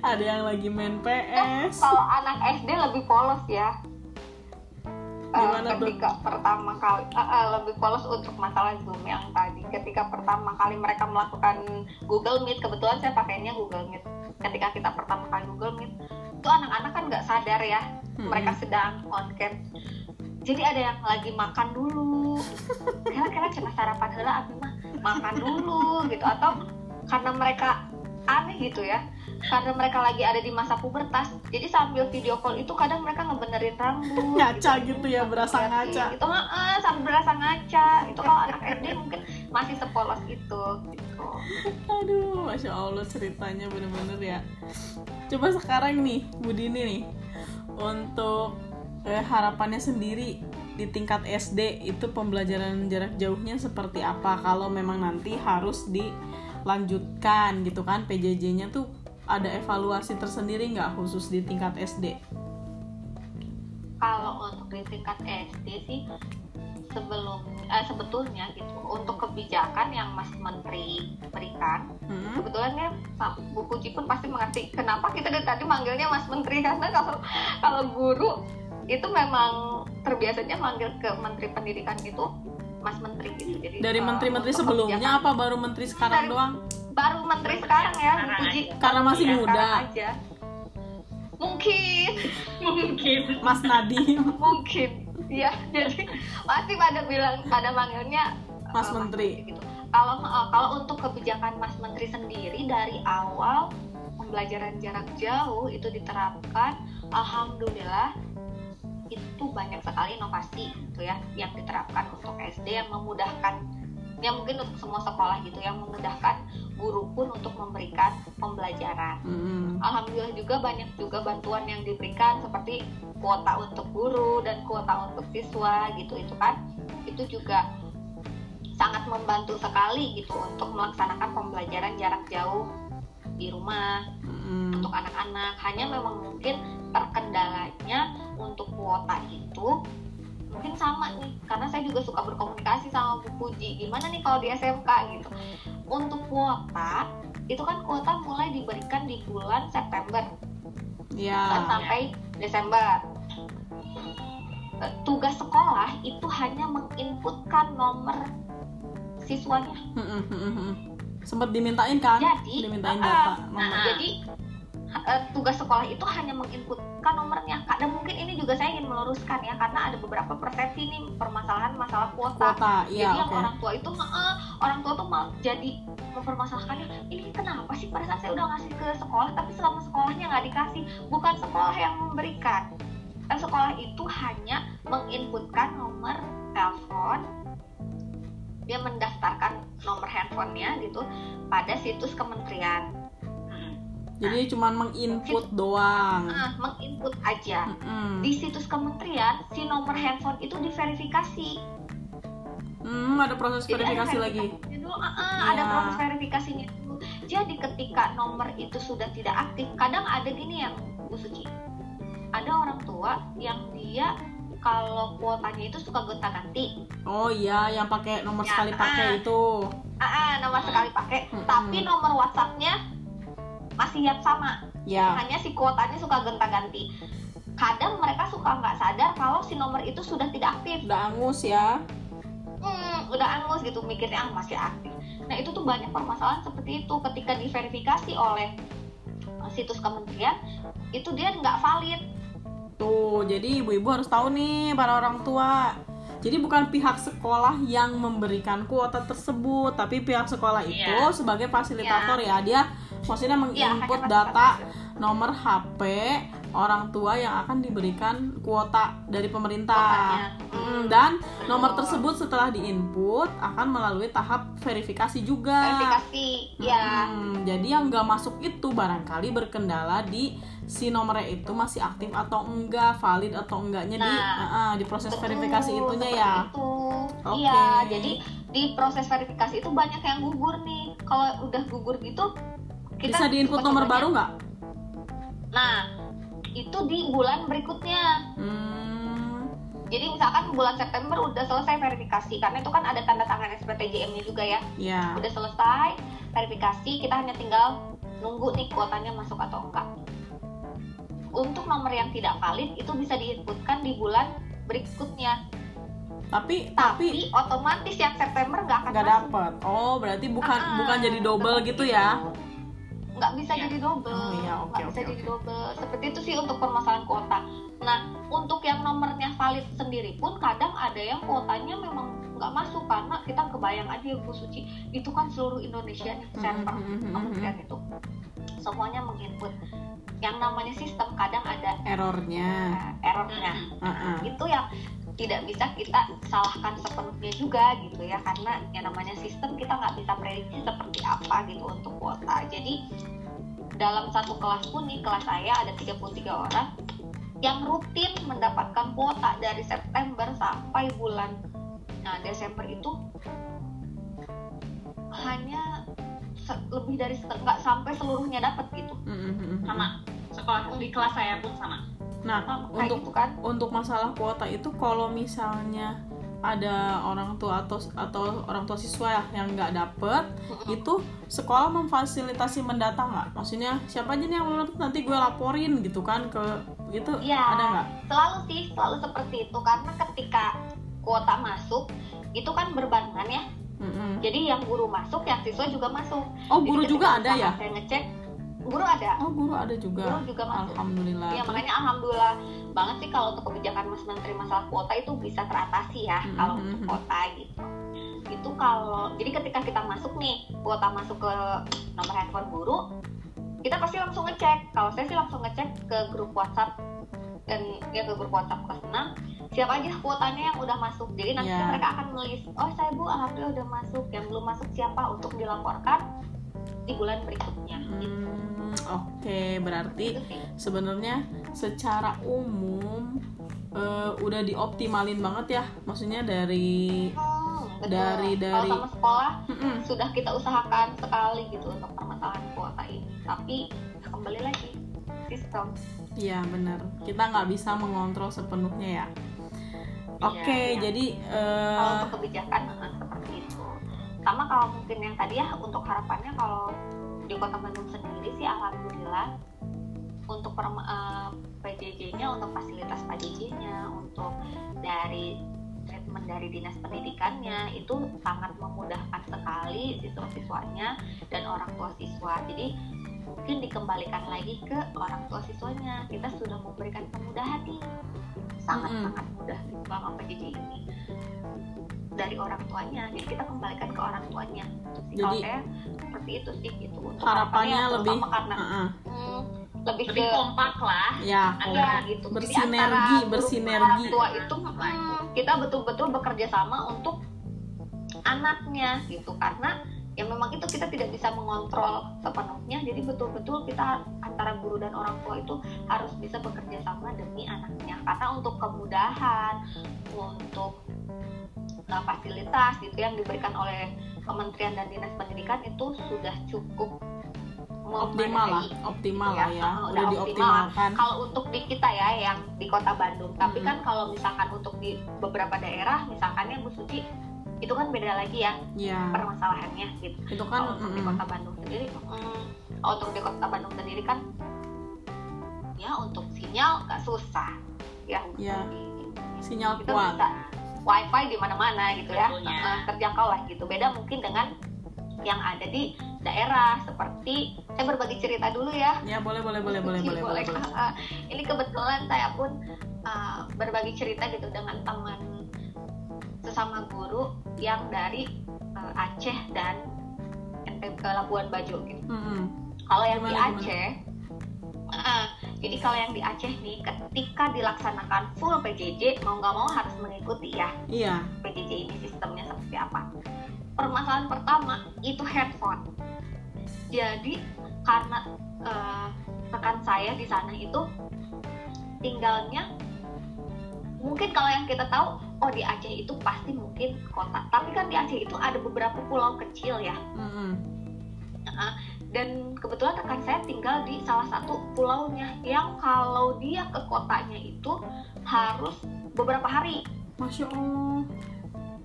ada yang lagi main PS.
Kalau anak SD lebih polos ya. Gimana uh, ketika tuh? pertama kali uh, uh, lebih polos untuk masalah zoom yang tadi. Ketika pertama kali mereka melakukan Google Meet kebetulan saya pakainya Google Meet. Ketika kita pertama kali Google Meet itu anak-anak kan nggak sadar ya hmm. mereka sedang on cam. Jadi ada yang lagi makan dulu. *laughs* Kira-kira cina sarapan hela aku mah makan dulu gitu. Atau karena mereka aneh gitu ya. Karena mereka lagi ada di masa pubertas jadi sambil video call itu kadang mereka ngebenerin rambut
ngaca gitu, gitu ya berasa ngaca
itu uh, sambil berasa ngaca. Itu kalau anak SD mungkin masih sepolos itu gitu.
Aduh masya allah ceritanya bener-bener ya. Coba sekarang nih Budini nih. Untuk eh, harapannya sendiri di tingkat SD itu pembelajaran jarak jauhnya seperti apa? Kalau memang nanti harus dilanjutkan gitu kan PJJ-nya tuh ada evaluasi tersendiri nggak khusus di tingkat SD?
Kalau untuk di tingkat SD sih sebelum eh, sebetulnya gitu untuk kebijakan yang Mas Menteri berikan hmm. sebetulnya Bu Puji pun pasti mengerti kenapa kita dari tadi manggilnya Mas Menteri *laughs* karena kalau kalau guru itu memang terbiasanya manggil ke Menteri Pendidikan itu Mas Menteri gitu.
Jadi dari menteri-menteri sebelumnya apa baru menteri sekarang dari, doang?
Baru menteri sekarang ya, Puji.
Karena masih ya, muda.
Aja. Mungkin, *laughs*
mungkin.
Mas Nadiem.
mungkin. Ya, jadi pasti pada bilang pada manggilnya
Mas uh, Menteri.
Gitu. Kalau uh, kalau untuk kebijakan Mas Menteri sendiri dari awal pembelajaran jarak jauh itu diterapkan, alhamdulillah itu banyak sekali inovasi gitu ya yang diterapkan untuk SD yang memudahkan ya mungkin untuk semua sekolah gitu yang memudahkan guru pun untuk memberikan pembelajaran.
Mm-mm.
Alhamdulillah juga banyak juga bantuan yang diberikan seperti kuota untuk guru dan kuota untuk siswa gitu itu kan itu juga sangat membantu sekali gitu untuk melaksanakan pembelajaran jarak jauh di rumah
Mm-mm.
untuk anak-anak. Hanya memang mungkin terkendalanya untuk kuota itu mungkin sama nih. Karena saya juga suka berkomunikasi sama Bu Puji. Gimana nih kalau di SMK gitu? Untuk kuota itu kan kuota mulai diberikan di bulan September. Dan
Ya.
sampai Desember. Eh, tugas sekolah itu hanya menginputkan nomor siswanya
Sempet dimintain kan?
Jadi,
dimintain
uh,
data
nah,
nomor.
jadi eh, tugas sekolah itu hanya menginputkan nomornya kadang mungkin ini juga saya ingin meluruskan ya karena ada beberapa persepsi nih permasalahan masalah kuota
Kuota,
jadi
iya
yang
oke.
orang tua itu "Eh, orang tua tuh mal jadi mempermasalahkannya ini kenapa sih pada saat saya udah ngasih ke sekolah tapi selama sekolahnya nggak dikasih bukan sekolah yang memberikan kan sekolah itu hanya menginputkan nomor telepon dia mendaftarkan nomor handphonenya gitu pada situs kementerian
Mm.
Jadi cuman menginput doang.
ah menginput aja
Mm-mm.
di situs kementerian si nomor handphone itu diverifikasi
Hmm, ada proses
Jadi ada
verifikasi lagi.
verifikasinya dulu, ah, ah, ada
Iya.
proses verifikasinya dulu. Jadi ketika nomor itu sudah tidak aktif, kadang ada gini yang Bu Suci, ada orang tua yang dia kalau kuotanya itu suka gonta-ganti,
Oh iya, yang pakai nomor
Ya,
sekali pakai
ah.
itu.
ah, ah, nomor sekali pakai,
Mm-mm.
tapi nomor WhatsAppnya masih yang sama,
Ya.
hanya si kuotanya suka gonta-ganti. Kadang mereka suka nggak sadar kalau si nomor itu sudah tidak aktif.
Udah angus ya.
hmm, udah angus gitu mikirnya ah masih aktif. Nah itu tuh banyak permasalahan seperti itu ketika diverifikasi oleh uh, situs kementerian itu dia nggak valid.
Tuh, jadi ibu-ibu harus tahu nih para orang tua. Jadi bukan pihak sekolah yang memberikan kuota tersebut, tapi pihak sekolah itu
Iya.
sebagai fasilitator ya. Dia maksudnya
Iya,
menginput
hanya
data nomor HP orang tua yang akan diberikan kuota dari pemerintah.
Kuotanya.
Mm, dan nomor tersebut setelah diinput akan melalui tahap verifikasi juga.
Verifikasi, ya.
Hmm, jadi yang nggak masuk itu barangkali berkendala di si nomornya itu masih aktif atau enggak, valid atau enggaknya di
Nah,
ah, ah, di proses
Betul,
verifikasi itunya ya.
Itu.
Oke.
Iya, jadi di proses verifikasi itu banyak yang gugur nih. Kalau udah gugur gitu, kita
Bisa diinput nomor
coba-cobanya-
baru nggak?
Nah, itu di bulan berikutnya.
Hmm,
Jadi misalkan bulan September udah selesai verifikasi karena itu kan ada tanda tangan SPTJM-nya juga ya.
ya.
Udah selesai verifikasi, kita hanya tinggal nunggu nih kuotanya masuk atau enggak. Untuk nomor yang tidak valid itu bisa diinputkan di bulan berikutnya.
Tapi
Tapi,
tapi
otomatis yang September nggak akan
nggak dapet. Oh, berarti bukan
Ah,
bukan jadi double gitu
itu.
ya?
Nggak bisa
Iya.
jadi double.
Oh, iya, oke,
nggak bisa
oke,
jadi double. Seperti itu sih untuk permasalahan kuota. Nah, untuk yang nomornya valid sendiri pun kadang ada yang kuotanya memang nggak masuk karena kita kebayang aja ya Bu Suci itu kan seluruh Indonesia nih server
Mhm, mhm, mhm.
kementerian itu semuanya menginput yang namanya sistem kadang ada
Errornya.
uh, errornya.
Ah, ah.
itu yang tidak bisa kita salahkan sepenuhnya juga gitu ya karena yang namanya sistem kita nggak bisa prediksi seperti apa gitu untuk kuota jadi dalam satu kelas pun nih kelas saya ada 33 orang yang rutin mendapatkan kuota dari September sampai bulan nah Desember itu hanya lebih dari setengah nggak sampai seluruhnya dapat gitu.
Mhm, mhm, mhm.
sama sekolah di kelas saya pun sama.
Nah, untuk
gitu kan?
untuk masalah kuota itu kalau misalnya ada orang tua atau atau orang tua siswa ya yang nggak dapet itu sekolah memfasilitasi mendata nggak? Maksudnya siapa aja nih yang dapet nanti gue laporin gitu kan ke gitu?
Iya.
ada nggak?
selalu sih selalu seperti itu. Karena ketika kuota masuk itu kan berbarengan ya
Mm-mm.
jadi yang guru masuk yang siswa juga masuk.
Oh guru juga ada ya?
saya ngecek guru ada.
Oh guru ada juga.
Guru juga masuk.
Alhamdulillah.
Ya makanya alhamdulillah banget sih kalau untuk kebijakan mas menteri masalah kuota itu bisa teratasi ya
Mhm,
kalau untuk kuota gitu. Itu kalau jadi ketika kita masuk nih kuota masuk ke nomor handphone guru kita pasti langsung ngecek kalau saya sih langsung ngecek ke grup WhatsApp dan ya ke grup WhatsApp kelas 6 siapa aja kuotanya yang udah masuk jadi nanti
Ya.
mereka akan melis oh saya bu alhamdulillah udah masuk yang belum masuk siapa untuk dilaporkan di bulan berikutnya gitu
Hmm, Oke, berarti
Itu sih.
sebenarnya secara umum eh, udah dioptimalin banget ya. Maksudnya dari
Hmm, betul.
Dari- dari-
kalau sama sekolah
Mm-mm.
sudah kita usahakan sekali gitu untuk permasalahan kuota ini tapi ya kembali lagi sistem
Iya benar. Kita nggak bisa mengontrol sepenuhnya ya. Oke,
iya.
jadi eh,
kalau untuk kebijakan eh, seperti itu sama kalau mungkin yang tadi ya untuk harapannya kalau di kota Bandung sendiri sih alhamdulillah untuk perma- eh, PJJ-nya untuk fasilitas PJJ-nya untuk dari treatment dari dinas pendidikannya itu sangat memudahkan sekali siswa-siswanya dan orang tua siswa jadi mungkin dikembalikan lagi ke orang tua siswanya. Kita sudah memberikan kemudahan nih. Sangat-sangat mudah selama PJJ ini dari orang tuanya jadi kita kembalikan ke orang tuanya. Kalau
Jadi-
saya seperti itu sih gitu. Untuk
harapannya lebih
karena
uh-uh.
hmm, lebih,
lebih
ke
kompak lah.
Ya
ya
kompak.
gitu.
Bersinergi, bersinergi.
orang tua itu
Nah,
hmm, kita betul-betul bekerja sama untuk anaknya gitu. Karena ya memang itu kita tidak bisa mengontrol sepenuhnya jadi betul-betul kita antara guru dan orang tua itu harus bisa bekerja sama demi anaknya karena untuk kemudahan untuk uh, fasilitas gitu yang diberikan oleh Kementerian dan Dinas Pendidikan itu sudah cukup
optimal lah, optimal
Iya,
lah ya. Udah
udah
dioptimalkan.
kalau untuk di kita ya yang di kota Bandung tapi
Mm-mm.
kan kalau misalkan untuk di beberapa daerah misalkan ya Bu Suci itu kan beda lagi ya
Ya,
permasalahannya gitu
itu kan
kalau untuk di
mm-mm.
kota Bandung sendiri mm, untuk di kota Bandung sendiri kan ya untuk sinyal gak susah ya
Ya. sinyal
kita
kuat.
bisa wifi di mana-mana gitu ya
Tentunya.
Eh, terjangkau lah gitu beda mungkin dengan yang ada di daerah seperti saya berbagi cerita dulu ya
Ya boleh boleh boleh boleh boleh boleh. boleh. *laughs*
Ini kebetulan saya pun ah, berbagi cerita gitu dengan teman sesama guru yang dari ah, Aceh dan NTB Labuan Bajo gitu.
Mm-mm.
Kalau yang di? Aceh, ah, jadi kalau yang di Aceh nih, ketika dilaksanakan full PJJ mau nggak mau harus mengikuti ya
Iya.
PJJ ini sistemnya seperti apa. Permasalahan pertama itu headphone. Jadi karena eh, rekan saya di sana itu tinggalnya mungkin kalau yang kita tahu oh di Aceh itu pasti mungkin kota. Tapi kan di Aceh itu ada beberapa pulau kecil ya.
Mm-mm.
Dan kebetulan rekan saya tinggal di salah satu pulaunya yang kalau dia ke kotanya itu harus beberapa hari
Masya Allah.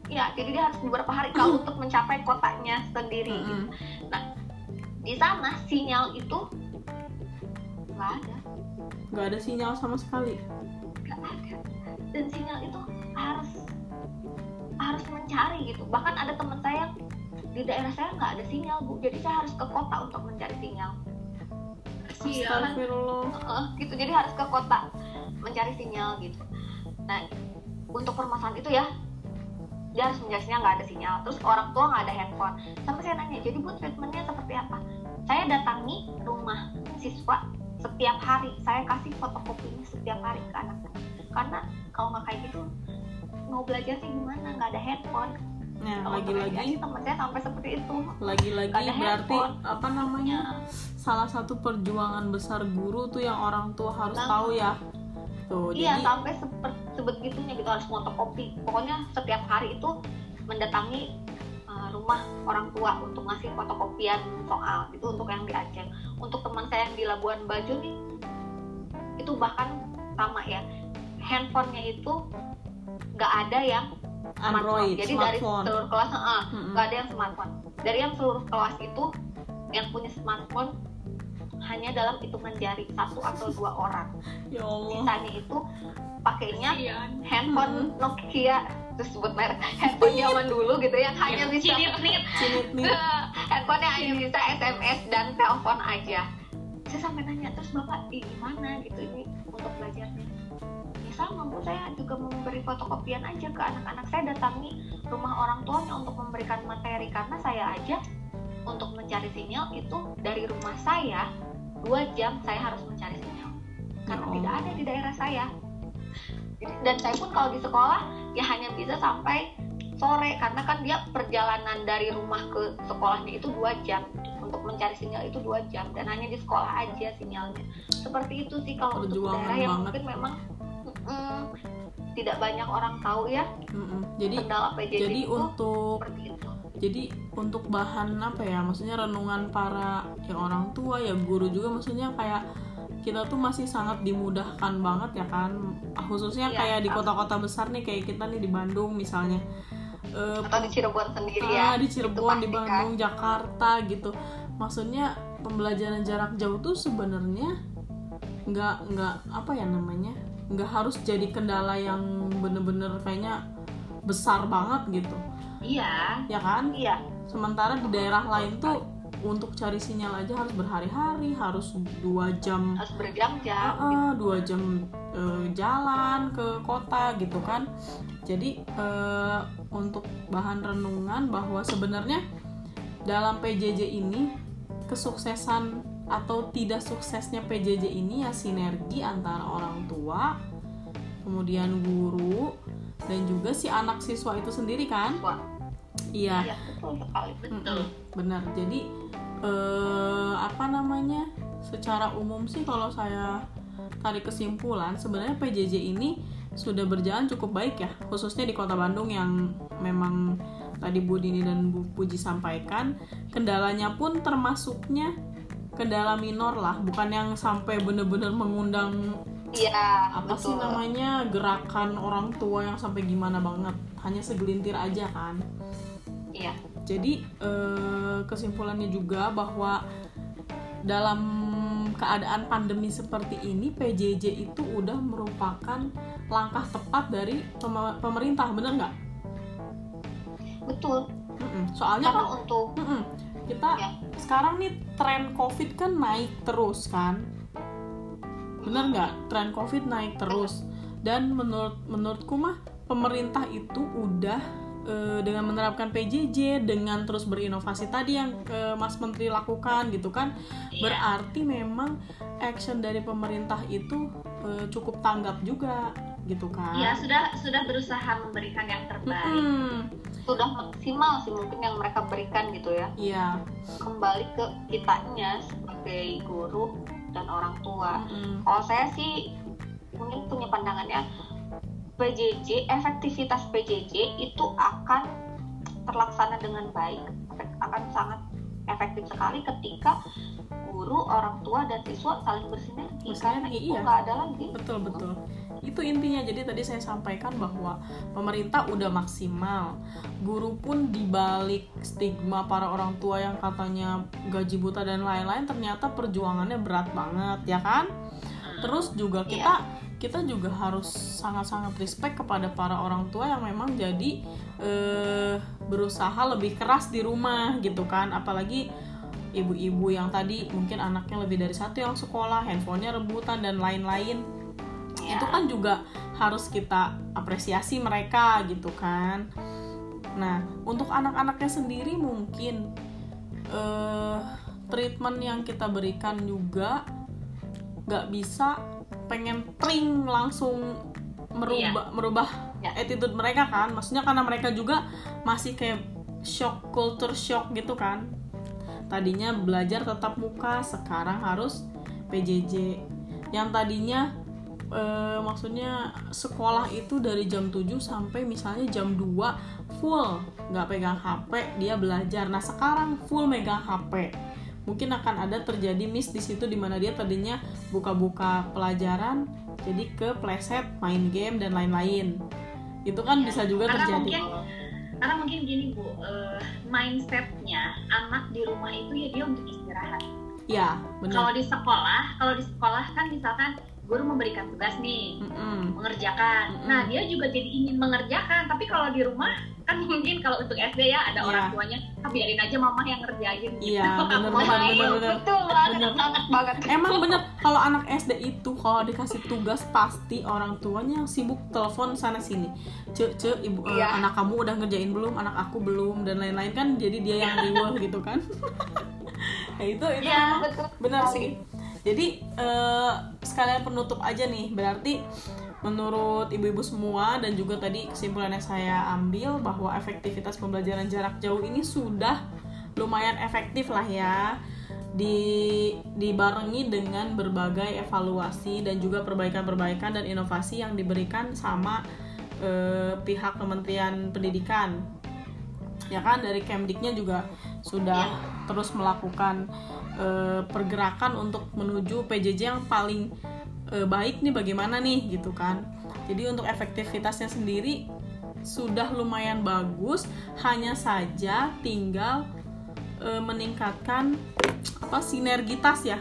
Ya, jadi dia harus beberapa hari kalau *coughs* untuk mencapai kotanya sendiri. gitu.
Mm-mm.
Di sana sinyal itu nggak ada,
Gak ada sinyal sama sekali.
nggak ada. Dan sinyal itu harus harus mencari gitu. Bahkan ada teman saya di daerah saya nggak ada sinyal bu, jadi saya harus ke kota untuk mencari sinyal.
Astagfirullah.
Gitu. Jadi harus ke kota mencari sinyal gitu. Nah untuk permasalahan itu ya dia harus mencari sinyal nggak ada sinyal. Terus orang tua nggak ada handphone. Sampai saya nanya jadi bu treatmentnya seperti apa? Saya datangi rumah siswa setiap hari. Saya kasih fotokopinya setiap hari ke anak karena kalau nggak kayak gitu mau belajar sih gimana nggak ada handphone
Nah, lagi-lagi
teman saya sampai seperti itu
lagi-lagi berarti apa namanya? Salah satu perjuangan besar guru tuh yang orang tua harus tahu ya. Tuh,
Iya
jadi
sampai seper- sebegitunya gitu harus fotokopi. Pokoknya setiap hari itu mendatangi uh, rumah orang tua untuk ngasih fotokopian soal itu untuk yang di Aceh. Untuk teman saya yang di Labuan Bajo nih itu bahkan sama ya handphonenya itu nggak ada yang
Android,
Jadi dari
smartphone.
seluruh kelas ah,
Mm-mm.
nggak ada yang smartphone. Dari yang seluruh kelas itu yang punya smartphone hanya dalam hitungan jari satu atau dua orang. *laughs*
Ya Allah.
Sisanya itu pakainya handphone Nokia terus sebut merek handphone zaman dulu gitu yang hanya bisa.
Cinit nih.
handphone yang hanya bisa SMS dan telepon aja saya sampai nanya terus bapak di gimana gitu ini untuk belajarnya sama bu saya juga memberi fotokopian aja ke anak-anak saya datangi rumah orang tuanya untuk memberikan materi. Karena saya aja untuk mencari sinyal itu dari rumah saya dua jam saya harus mencari sinyal. Karena
Ya
tidak ada di daerah saya. Dan saya pun kalau di sekolah ya hanya bisa sampai sore. Karena kan dia perjalanan dari rumah ke sekolahnya itu dua jam. Untuk mencari sinyal itu dua jam. Dan hanya di sekolah aja sinyalnya. Seperti itu sih kalau untuk
Perjuangan
daerah yang mungkin memang mm, tidak banyak orang tahu ya.
Mm-mm. jadi
kendala PJJ
jadi
itu
untuk
seperti itu.
jadi untuk bahan apa ya maksudnya renungan para ya orang tua ya guru juga maksudnya kayak kita tuh masih sangat dimudahkan banget ya kan. Khususnya
Iya,
kayak di kota-kota besar nih kayak kita nih di Bandung misalnya. Eh,
atau di Cirebon sendiri ya.
Ah, di Cirebon di
pasti kan.
Bandung Jakarta gitu. Maksudnya pembelajaran jarak jauh tuh sebenarnya nggak nggak apa ya namanya nggak harus jadi kendala yang bener-bener kayaknya besar banget gitu.
Iya.
Ya kan?
Iya.
Sementara di daerah lain tuh untuk cari sinyal aja harus berhari-hari harus dua jam.
Harus berjam-jam
Ah, ah, dua jam eh, jalan ke kota gitu kan. Jadi eh, untuk bahan renungan bahwa sebenarnya dalam PJJ ini kesuksesan atau tidak suksesnya PJJ ini ya sinergi antara orang tua kemudian guru dan juga si anak siswa itu sendiri kan?
Wah,
iya.
Iya betul sekali
betul.
benar. Jadi eh, apa namanya secara umum sih kalau saya tarik kesimpulan sebenarnya PJJ ini sudah berjalan cukup baik ya khususnya di kota Bandung yang memang tadi Bu Dini dan Bu Puji sampaikan kendalanya pun termasuknya kendala minor lah bukan yang sampai bener-bener mengundang
iya
apa sih
betul.
namanya gerakan orang tua yang sampai gimana banget. Hanya segelintir aja kan.
Iya.
Jadi eh, kesimpulannya juga bahwa dalam keadaan pandemi seperti ini PJJ itu udah merupakan langkah tepat dari pem- pemerintah, bener nggak?
betul.
Mm-mm. Soalnya
karena
kan
untuk
kita
Ya.
sekarang nih tren COVID kan naik terus kan, bener nggak? Tren COVID naik terus dan menurut menurutku mah pemerintah itu udah eh, dengan menerapkan PJJ dengan terus berinovasi tadi yang eh, Mas Menteri lakukan gitu kan
Iya.
berarti memang action dari pemerintah itu eh, cukup tanggap juga gitu kan.
Iya sudah sudah berusaha memberikan yang terbaik.
Mm-mm.
sudah maksimal sih mungkin yang mereka berikan gitu ya.
Iya.
Kembali ke kitanya sebagai guru dan orang tua.
Mm-mm.
kalau saya sih mungkin punya pandangannya PJJ efektivitas PJJ itu akan terlaksana dengan baik. Akan sangat efektif sekali ketika guru orang tua dan siswa saling bersinergi. Karena
Bersinergi,
itu
iya.
nggak ada lagi
betul betul. Itu intinya. Jadi tadi saya sampaikan bahwa pemerintah udah maksimal. Guru pun dibalik stigma para orang tua yang katanya gaji buta dan lain-lain ternyata perjuangannya berat banget ya kan? Terus juga kita kita juga harus sangat-sangat respect kepada para orang tua yang memang jadi eh, berusaha lebih keras di rumah gitu kan. Apalagi ibu-ibu yang tadi mungkin anaknya lebih dari satu yang sekolah handphonenya rebutan dan lain-lain.
Ya.
itu kan juga harus kita apresiasi mereka gitu kan. Nah untuk anak-anaknya sendiri mungkin eh treatment yang kita berikan juga nggak bisa pengen pring langsung merubah merubah
Ya.
attitude mereka kan. Maksudnya karena mereka juga masih kayak shock culture shock gitu kan tadinya belajar tetap muka sekarang harus PJJ yang tadinya eh, maksudnya sekolah itu dari jam 7 sampai misalnya jam 2 full nggak pegang HP dia belajar. Nah sekarang full megang HP mungkin akan ada terjadi miss di situ di mana dia tadinya buka-buka pelajaran jadi ke playset main game dan lain-lain. Itu kan
Iya.
bisa juga
Karena
terjadi.
mungkin karena mungkin gini bu eh, mindsetnya anak di rumah itu ya dia untuk istirahat
ya
kalau
benar
di sekolah kalau di sekolah kan misalkan guru memberikan tugas nih
Mm-mm.
mengerjakan
Mm-mm.
nah dia juga jadi ingin mengerjakan tapi kalau di rumah kan mungkin kalau untuk SD ya ada
Iya.
orang tuanya ah, biarin aja mama yang ngerjain gitu.
iya benar
Main,
benar benar benar
betul banget
Bener.
banget banget
Emang bener kalau anak SD itu kalau dikasih tugas pasti orang tuanya yang sibuk telepon sana sini. Cek cek ibu eh,
Iya.
anak kamu udah ngerjain belum, anak aku belum dan lain-lain kan jadi dia yang riweh *laughs* gitu kan. *laughs* nah, itu itu
Iya,
betul
benar
sekali.
sih. Jadi eh, sekalian penutup aja nih berarti menurut ibu-ibu semua dan juga tadi kesimpulan yang saya ambil bahwa efektivitas pembelajaran jarak jauh ini sudah lumayan efektif lah ya di dibarengi dengan berbagai evaluasi dan juga perbaikan-perbaikan dan inovasi yang diberikan sama eh, pihak Kementerian Pendidikan. Ya kan dari Kemdiknya juga sudah terus melakukan eh, pergerakan untuk menuju PJJ yang paling eh, baik nih bagaimana nih gitu kan jadi untuk efektivitasnya sendiri sudah lumayan bagus hanya saja tinggal e, meningkatkan apa sinergitas ya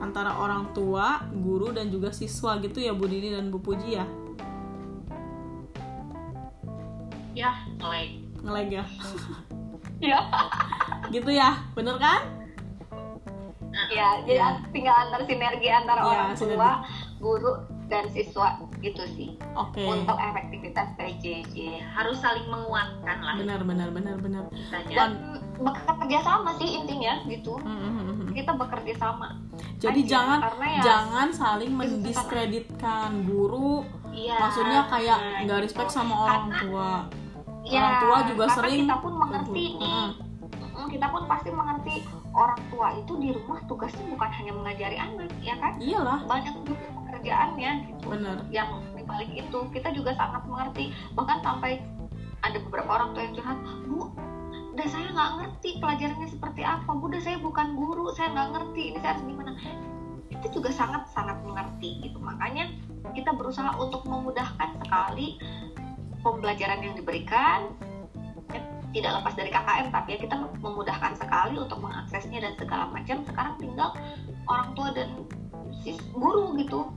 antara orang tua, guru dan juga siswa gitu ya Bu Dini dan Bu Puji ya.
Ya, ngelag.
Ngelag ya. *laughs*
ya
gitu ya, bener kan?
Ya jadi
Ya.
tinggal antar sinergi antara
Ya,
orang
sinergi.
tua guru dan siswa gitu sih
Oke.
untuk efektivitas PJJ
Harus saling menguatkan lah
Benar benar benar benar. Dan
bekerja sama sih intinya gitu
mm, mm, mm, mm.
kita bekerja sama
jadi
aja,
jangan
ya
jangan saling mendiskreditkan guru.
Iya.
Maksudnya kayak
nah,
nggak
gitu.
respect sama orang
Karena-
tua.
ya,
orang tua juga
karena
sering
kita pun mengerti nih Mm, kita pun pasti mengerti orang tua itu di rumah tugasnya bukan hanya mengajari anak ya kan?
Iyalah,
banyak juga pekerjaannya gitu.
Benar.
yang dibalik itu kita juga sangat mengerti. Bahkan sampai ada beberapa orang tua yang curhat bu udah saya nggak ngerti pelajarannya seperti apa. Bu udah saya bukan guru saya nggak ngerti. Ini saya harus gimana? Itu juga sangat sangat mengerti gitu. Makanya kita berusaha untuk memudahkan sekali pembelajaran yang diberikan tidak lepas dari KKM tapi ya kita memudahkan sekali untuk mengaksesnya dan segala macam. Sekarang tinggal orang tua dan sis guru gitu.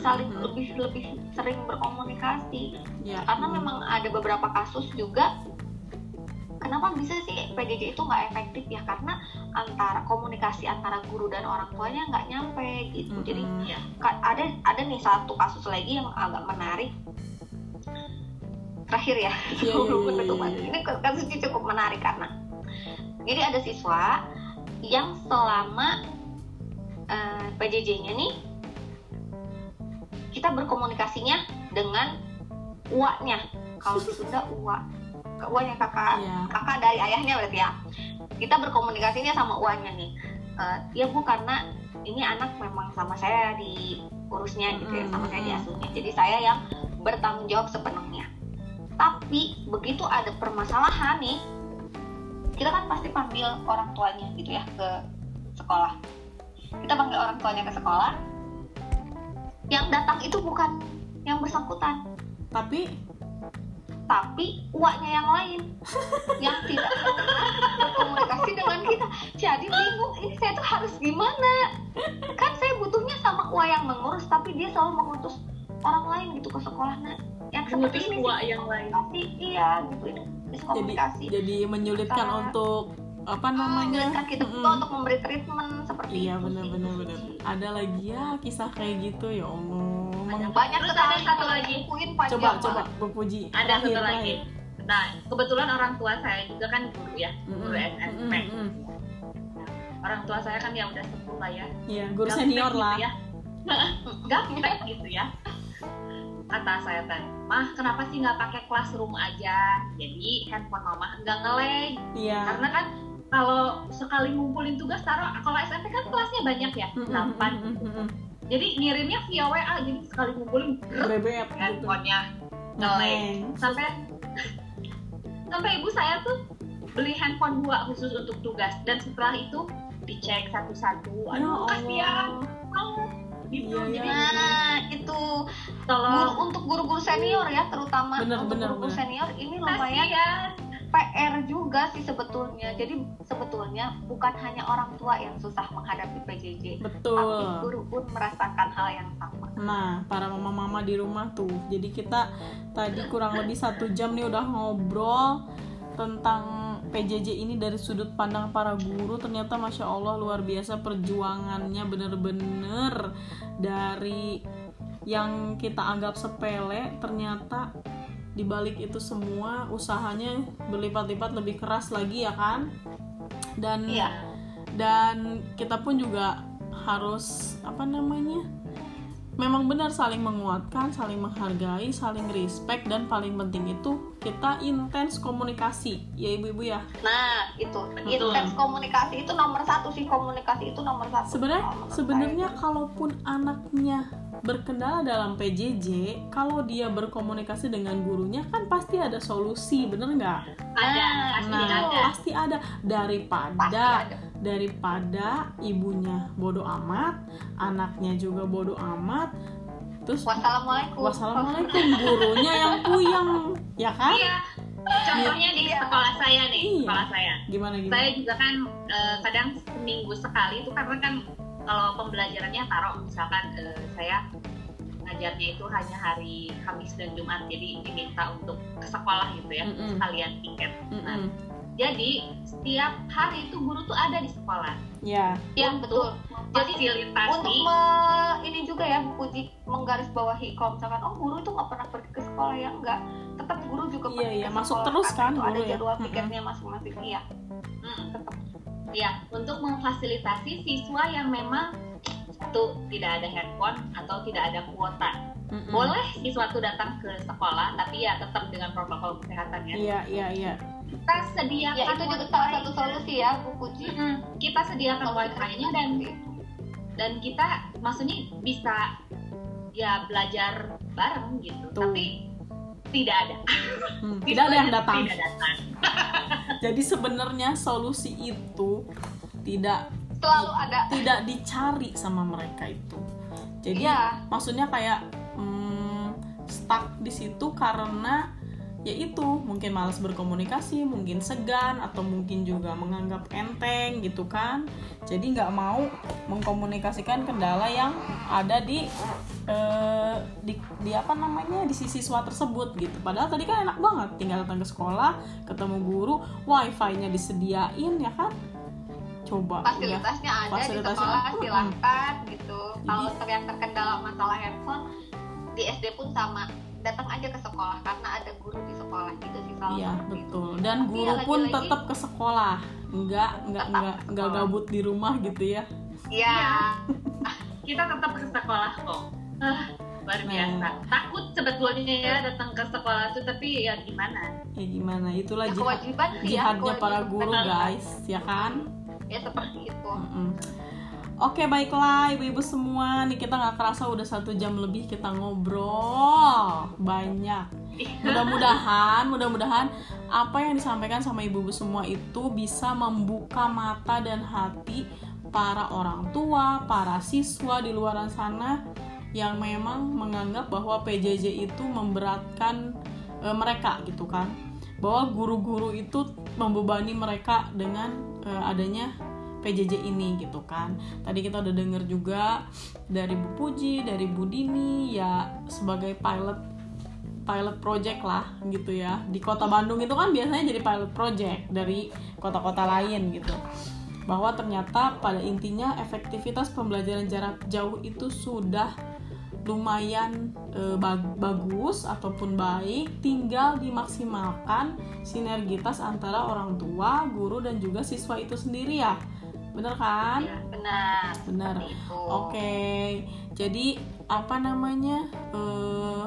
Saling
Mhm.
lebih lebih sering berkomunikasi.
Ya.
karena memang ada beberapa kasus juga kenapa bisa sih PJJ itu nggak efektif ya? Karena antara komunikasi antara guru dan orang tuanya nggak nyampe gitu. Jadi ka- ada ada nih satu kasus lagi yang agak menarik terakhir ya.
Iya, iya,
sebelum
iya,
ini kasusnya cukup menarik karena jadi ada siswa yang selama eh, PJJ-nya nih kita berkomunikasinya dengan uaknya. Kalau di Sunda uak uaknya kakak.
Iya.
kakak dari ayahnya berarti ya. Kita berkomunikasinya sama uangnya nih. Eh, ya bu karena ini anak memang sama saya diurusnya gitu ya sama saya diasuhnya. Jadi saya yang bertanggung jawab sepenuhnya tapi begitu ada permasalahan nih kita kan pasti panggil orang tuanya gitu ya ke sekolah. Kita panggil orang tuanya ke sekolah. Yang datang itu bukan yang bersangkutan.
Tapi?
Tapi uaknya yang lain. Yang tidak berkomunikasi dengan kita. Jadi bingung ini saya tuh harus gimana? Kan saya butuhnya sama uak yang mengurus tapi dia selalu mengutus orang lain gitu ke sekolah nah yang seperti ini sih
yang lain.
iya gitu ini
jadi
miskomunikasi
jadi menyulitkan
Antara-
untuk apa namanya?
menyulitkan kita juga untuk memberi treatment seperti
Iya
itu
benar benar benar. Ada lagi ya kisah kayak gitu ya Allah. Mang-
banyak
Terus ada satu lagi.
panjang
Coba coba Bu Puji.
Ada
Terakhir,
satu lagi. Nah, kebetulan orang tua saya juga kan guru ya, guru SMP.
mm-mm,
Orang tua saya kan ya udah sepuh lah ya.
Iya, guru
Gaptek
senior
gitu
lah.
ya. *laughs* Gaptek gitu ya. Kata saya kan, mah kenapa sih nggak pakai classroom aja? Jadi handphone mama nggak ngelag.
Iya.
Karena kan kalau sekali ngumpulin tugas taruh kalau SMP kan kelasnya banyak ya,
Mm-mm,
8.
mm-mm, mm-mm.
Jadi ngirimnya via WA, jadi sekali ngumpulin
Bebet gitu.
handphonenya ngelag.
Ngeleng.
Sampai sampai ibu saya tuh beli handphone dua khusus untuk tugas dan setelah itu dicek satu-satu. Aduh, kasihan
Allah.
banget gitu.
Iya,
Jadi.
Nah, itu guru, untuk guru-guru senior ya terutama
Bener,
untuk
bener,
guru-guru
bener.
senior ini lumayan
kasihan.
PR juga sih sebetulnya. Jadi sebetulnya bukan hanya orang tua yang susah menghadapi PJJ, tapi
Betul.
guru pun merasakan hal yang sama.
Nah, para mama-mama di rumah tuh. Jadi kita tadi kurang lebih satu jam nih udah ngobrol tentang PJJ ini dari sudut pandang para guru. Ternyata masya Allah luar biasa perjuangannya bener-bener dari yang kita anggap sepele ternyata dibalik itu semua usahanya berlipat-lipat lebih keras lagi ya kan dan
Iya.
dan kita pun juga harus apa namanya memang benar saling menguatkan, saling menghargai, saling respect dan paling penting itu kita intens komunikasi, ya ibu-ibu ya.
Nah itu
Betul.
intens komunikasi itu nomor satu sih komunikasi itu nomor satu.
Sebenarnya sebenarnya kalaupun anaknya berkendala dalam PJJ, kalau dia berkomunikasi dengan gurunya kan pasti ada solusi, bener nggak?
ada
Nah,
pasti
Nah,
ada
pasti ada
saya. Pasti
daripada
ada.
daripada ibunya bodoh amat, anaknya juga bodoh amat, terus
Wassalamualaikum.
wassalamualaikum gurunya yang puyeng, ya kan?
iya contohnya di
Iya.
sekolah saya nih
Iya.
sekolah saya
Gimana gimana?
saya juga kan eh, kadang seminggu sekali itu karena kan kalau pembelajarannya taruh misalkan eh, saya ngajarnya itu hanya hari Kamis dan Jumat jadi diminta untuk ke sekolah gitu ya
Mm-mm.
sekalian tiket.
Mm-mm.
jadi setiap hari itu guru tuh ada di sekolah.
Ya,
Iya betul. Jadi
fasilitasi
untuk me- ini juga ya Bu Puji menggarisbawahi kalau misalkan oh guru itu nggak pernah pergi ke sekolah ya? Enggak tetap guru juga
Iya,
pergi
iya,
ke
masuk
sekolah,
terus kan
itu ada
ya.
jadwal tiketnya masing-masing. Iya.
Mm.
tetap
ya untuk memfasilitasi siswa yang memang satu tidak ada handphone atau tidak ada kuota
Mm-mm.
boleh siswa itu datang ke sekolah tapi ya tetap dengan protokol kesehatan ya
Iya, iya, iya.
kita sediakan
ya itu juga salah satu solusi ya Bu Puji
Mm-mm. kita sediakan wifi-nya dan dan kita maksudnya bisa ya belajar bareng gitu
Tuh.
tapi tidak ada
Hmm, *laughs* tidak ada yang datang.
tidak datang *laughs*
Jadi sebenarnya solusi itu tidak
selalu ada
tidak dicari sama mereka itu. Jadi
Iya.
maksudnya kayak hmm, stuck di situ karena ya itu mungkin malas berkomunikasi, mungkin segan atau mungkin juga menganggap enteng gitu kan. Jadi nggak mau mengkomunikasikan kendala yang ada di eh, di, di apa namanya di sisi siswa tersebut gitu. Padahal tadi kan enak banget tinggal datang ke sekolah, ketemu guru, wifi-nya disediain ya kan. Coba ya.
fasilitasnya ada
Fasilitasnya
di sekolah silakan gitu kalau yang terkendala masalah handphone di SD pun sama datang aja ke sekolah karena ada guru di sekolah gitu sih salah
Iya
satu itu.
betul. Dan
Tapi
guru
ya
pun tetap ke sekolah. Nggak nggak nggak nggak gabut di rumah gitu ya.
Iya. *laughs*
kita tetap ke sekolah kok. Ah, luar
Nah.
biasa. Takut sebetulnya ya datang ke sekolah itu tapi ya gimana?
Ya gimana? Itulah
Ya,
jihad
kewajiban sih ya,
jihadnya para guru guys ya kan?
Ya seperti itu.
Mm-mm. Oke baiklah ibu-ibu semua. Nih kita nggak kerasa udah satu jam lebih kita ngobrol. Banyak. Mudah-mudahan mudah-mudahan apa yang disampaikan sama ibu-ibu semua itu bisa membuka mata dan hati para orang tua para siswa di luar sana yang memang menganggap bahwa PJJ itu memberatkan eh, mereka gitu kan. Bahwa guru-guru itu membebani mereka dengan eh, adanya PJJ ini gitu kan. Tadi kita udah denger juga dari Bu Puji, dari Bu Dini ya sebagai pilot pilot project lah gitu ya. Di Kota Bandung itu kan biasanya jadi pilot project dari kota-kota lain gitu. Bahwa ternyata pada intinya efektivitas pembelajaran jarak jauh itu sudah lumayan eh, bag- bagus ataupun baik tinggal dimaksimalkan sinergitas antara orang tua, guru dan juga siswa itu sendiri ya. Bener kan?
ya
Benar.
Benar. Oke. Jadi apa namanya? eh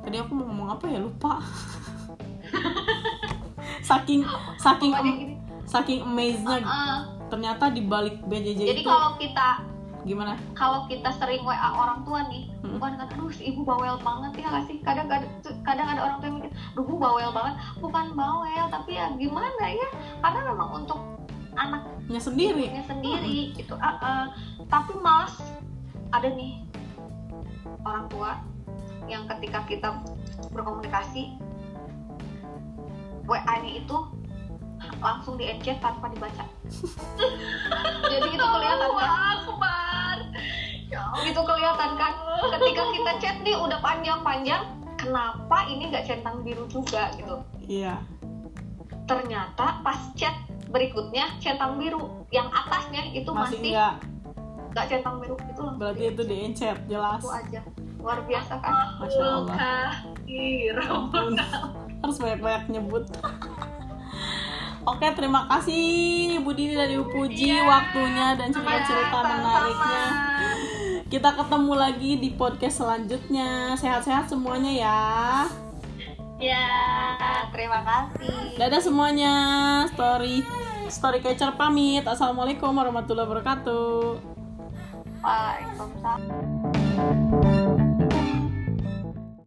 tadi aku mau ngomong apa ya lupa. *laughs* saking saking
Pokoknya gini.
saking amaze-nya
Ah,
ternyata di balik BJJ
jadi
itu
kalau kita
gimana?
kalau kita sering WA orang tua nih
Hmm.
bukan kan aduh si ibu bawel banget ya nggak sih kadang kadang kadang ada orang tua yang mikir aduh bu bawel banget bukan bawel tapi ya gimana ya karena memang untuk anaknya
Nya sendiri.
sendiri gitu. Ah, ah. tapi malas ada nih orang tua yang ketika kita berkomunikasi WA-nya itu langsung di encet tanpa dibaca. *laughs* Jadi itu kelihatan kan?
Akbar
gitu kelihatan kan? Ketika kita chat nih udah panjang-panjang kenapa ini nggak centang biru juga gitu?
Iya.
ternyata pas chat berikutnya centang biru yang atasnya itu
Masih
masih
enggak.
nggak centang biru itu
Berarti itu di encet jelas.
itu aja luar biasa kan
Masya Allah.
Luka
Ampun. Harus banyak-banyak nyebut. *laughs* Oke, terima kasih Bu Dini dan Ibu Puji
Iya.
waktunya dan cerita-cerita menariknya. kita ketemu lagi di podcast selanjutnya sehat-sehat semuanya ya
ya. Terima kasih.
Dadah semuanya. Story story catcher pamit. Assalamualaikum warahmatullahi wabarakatuh.
Waalaikumsalam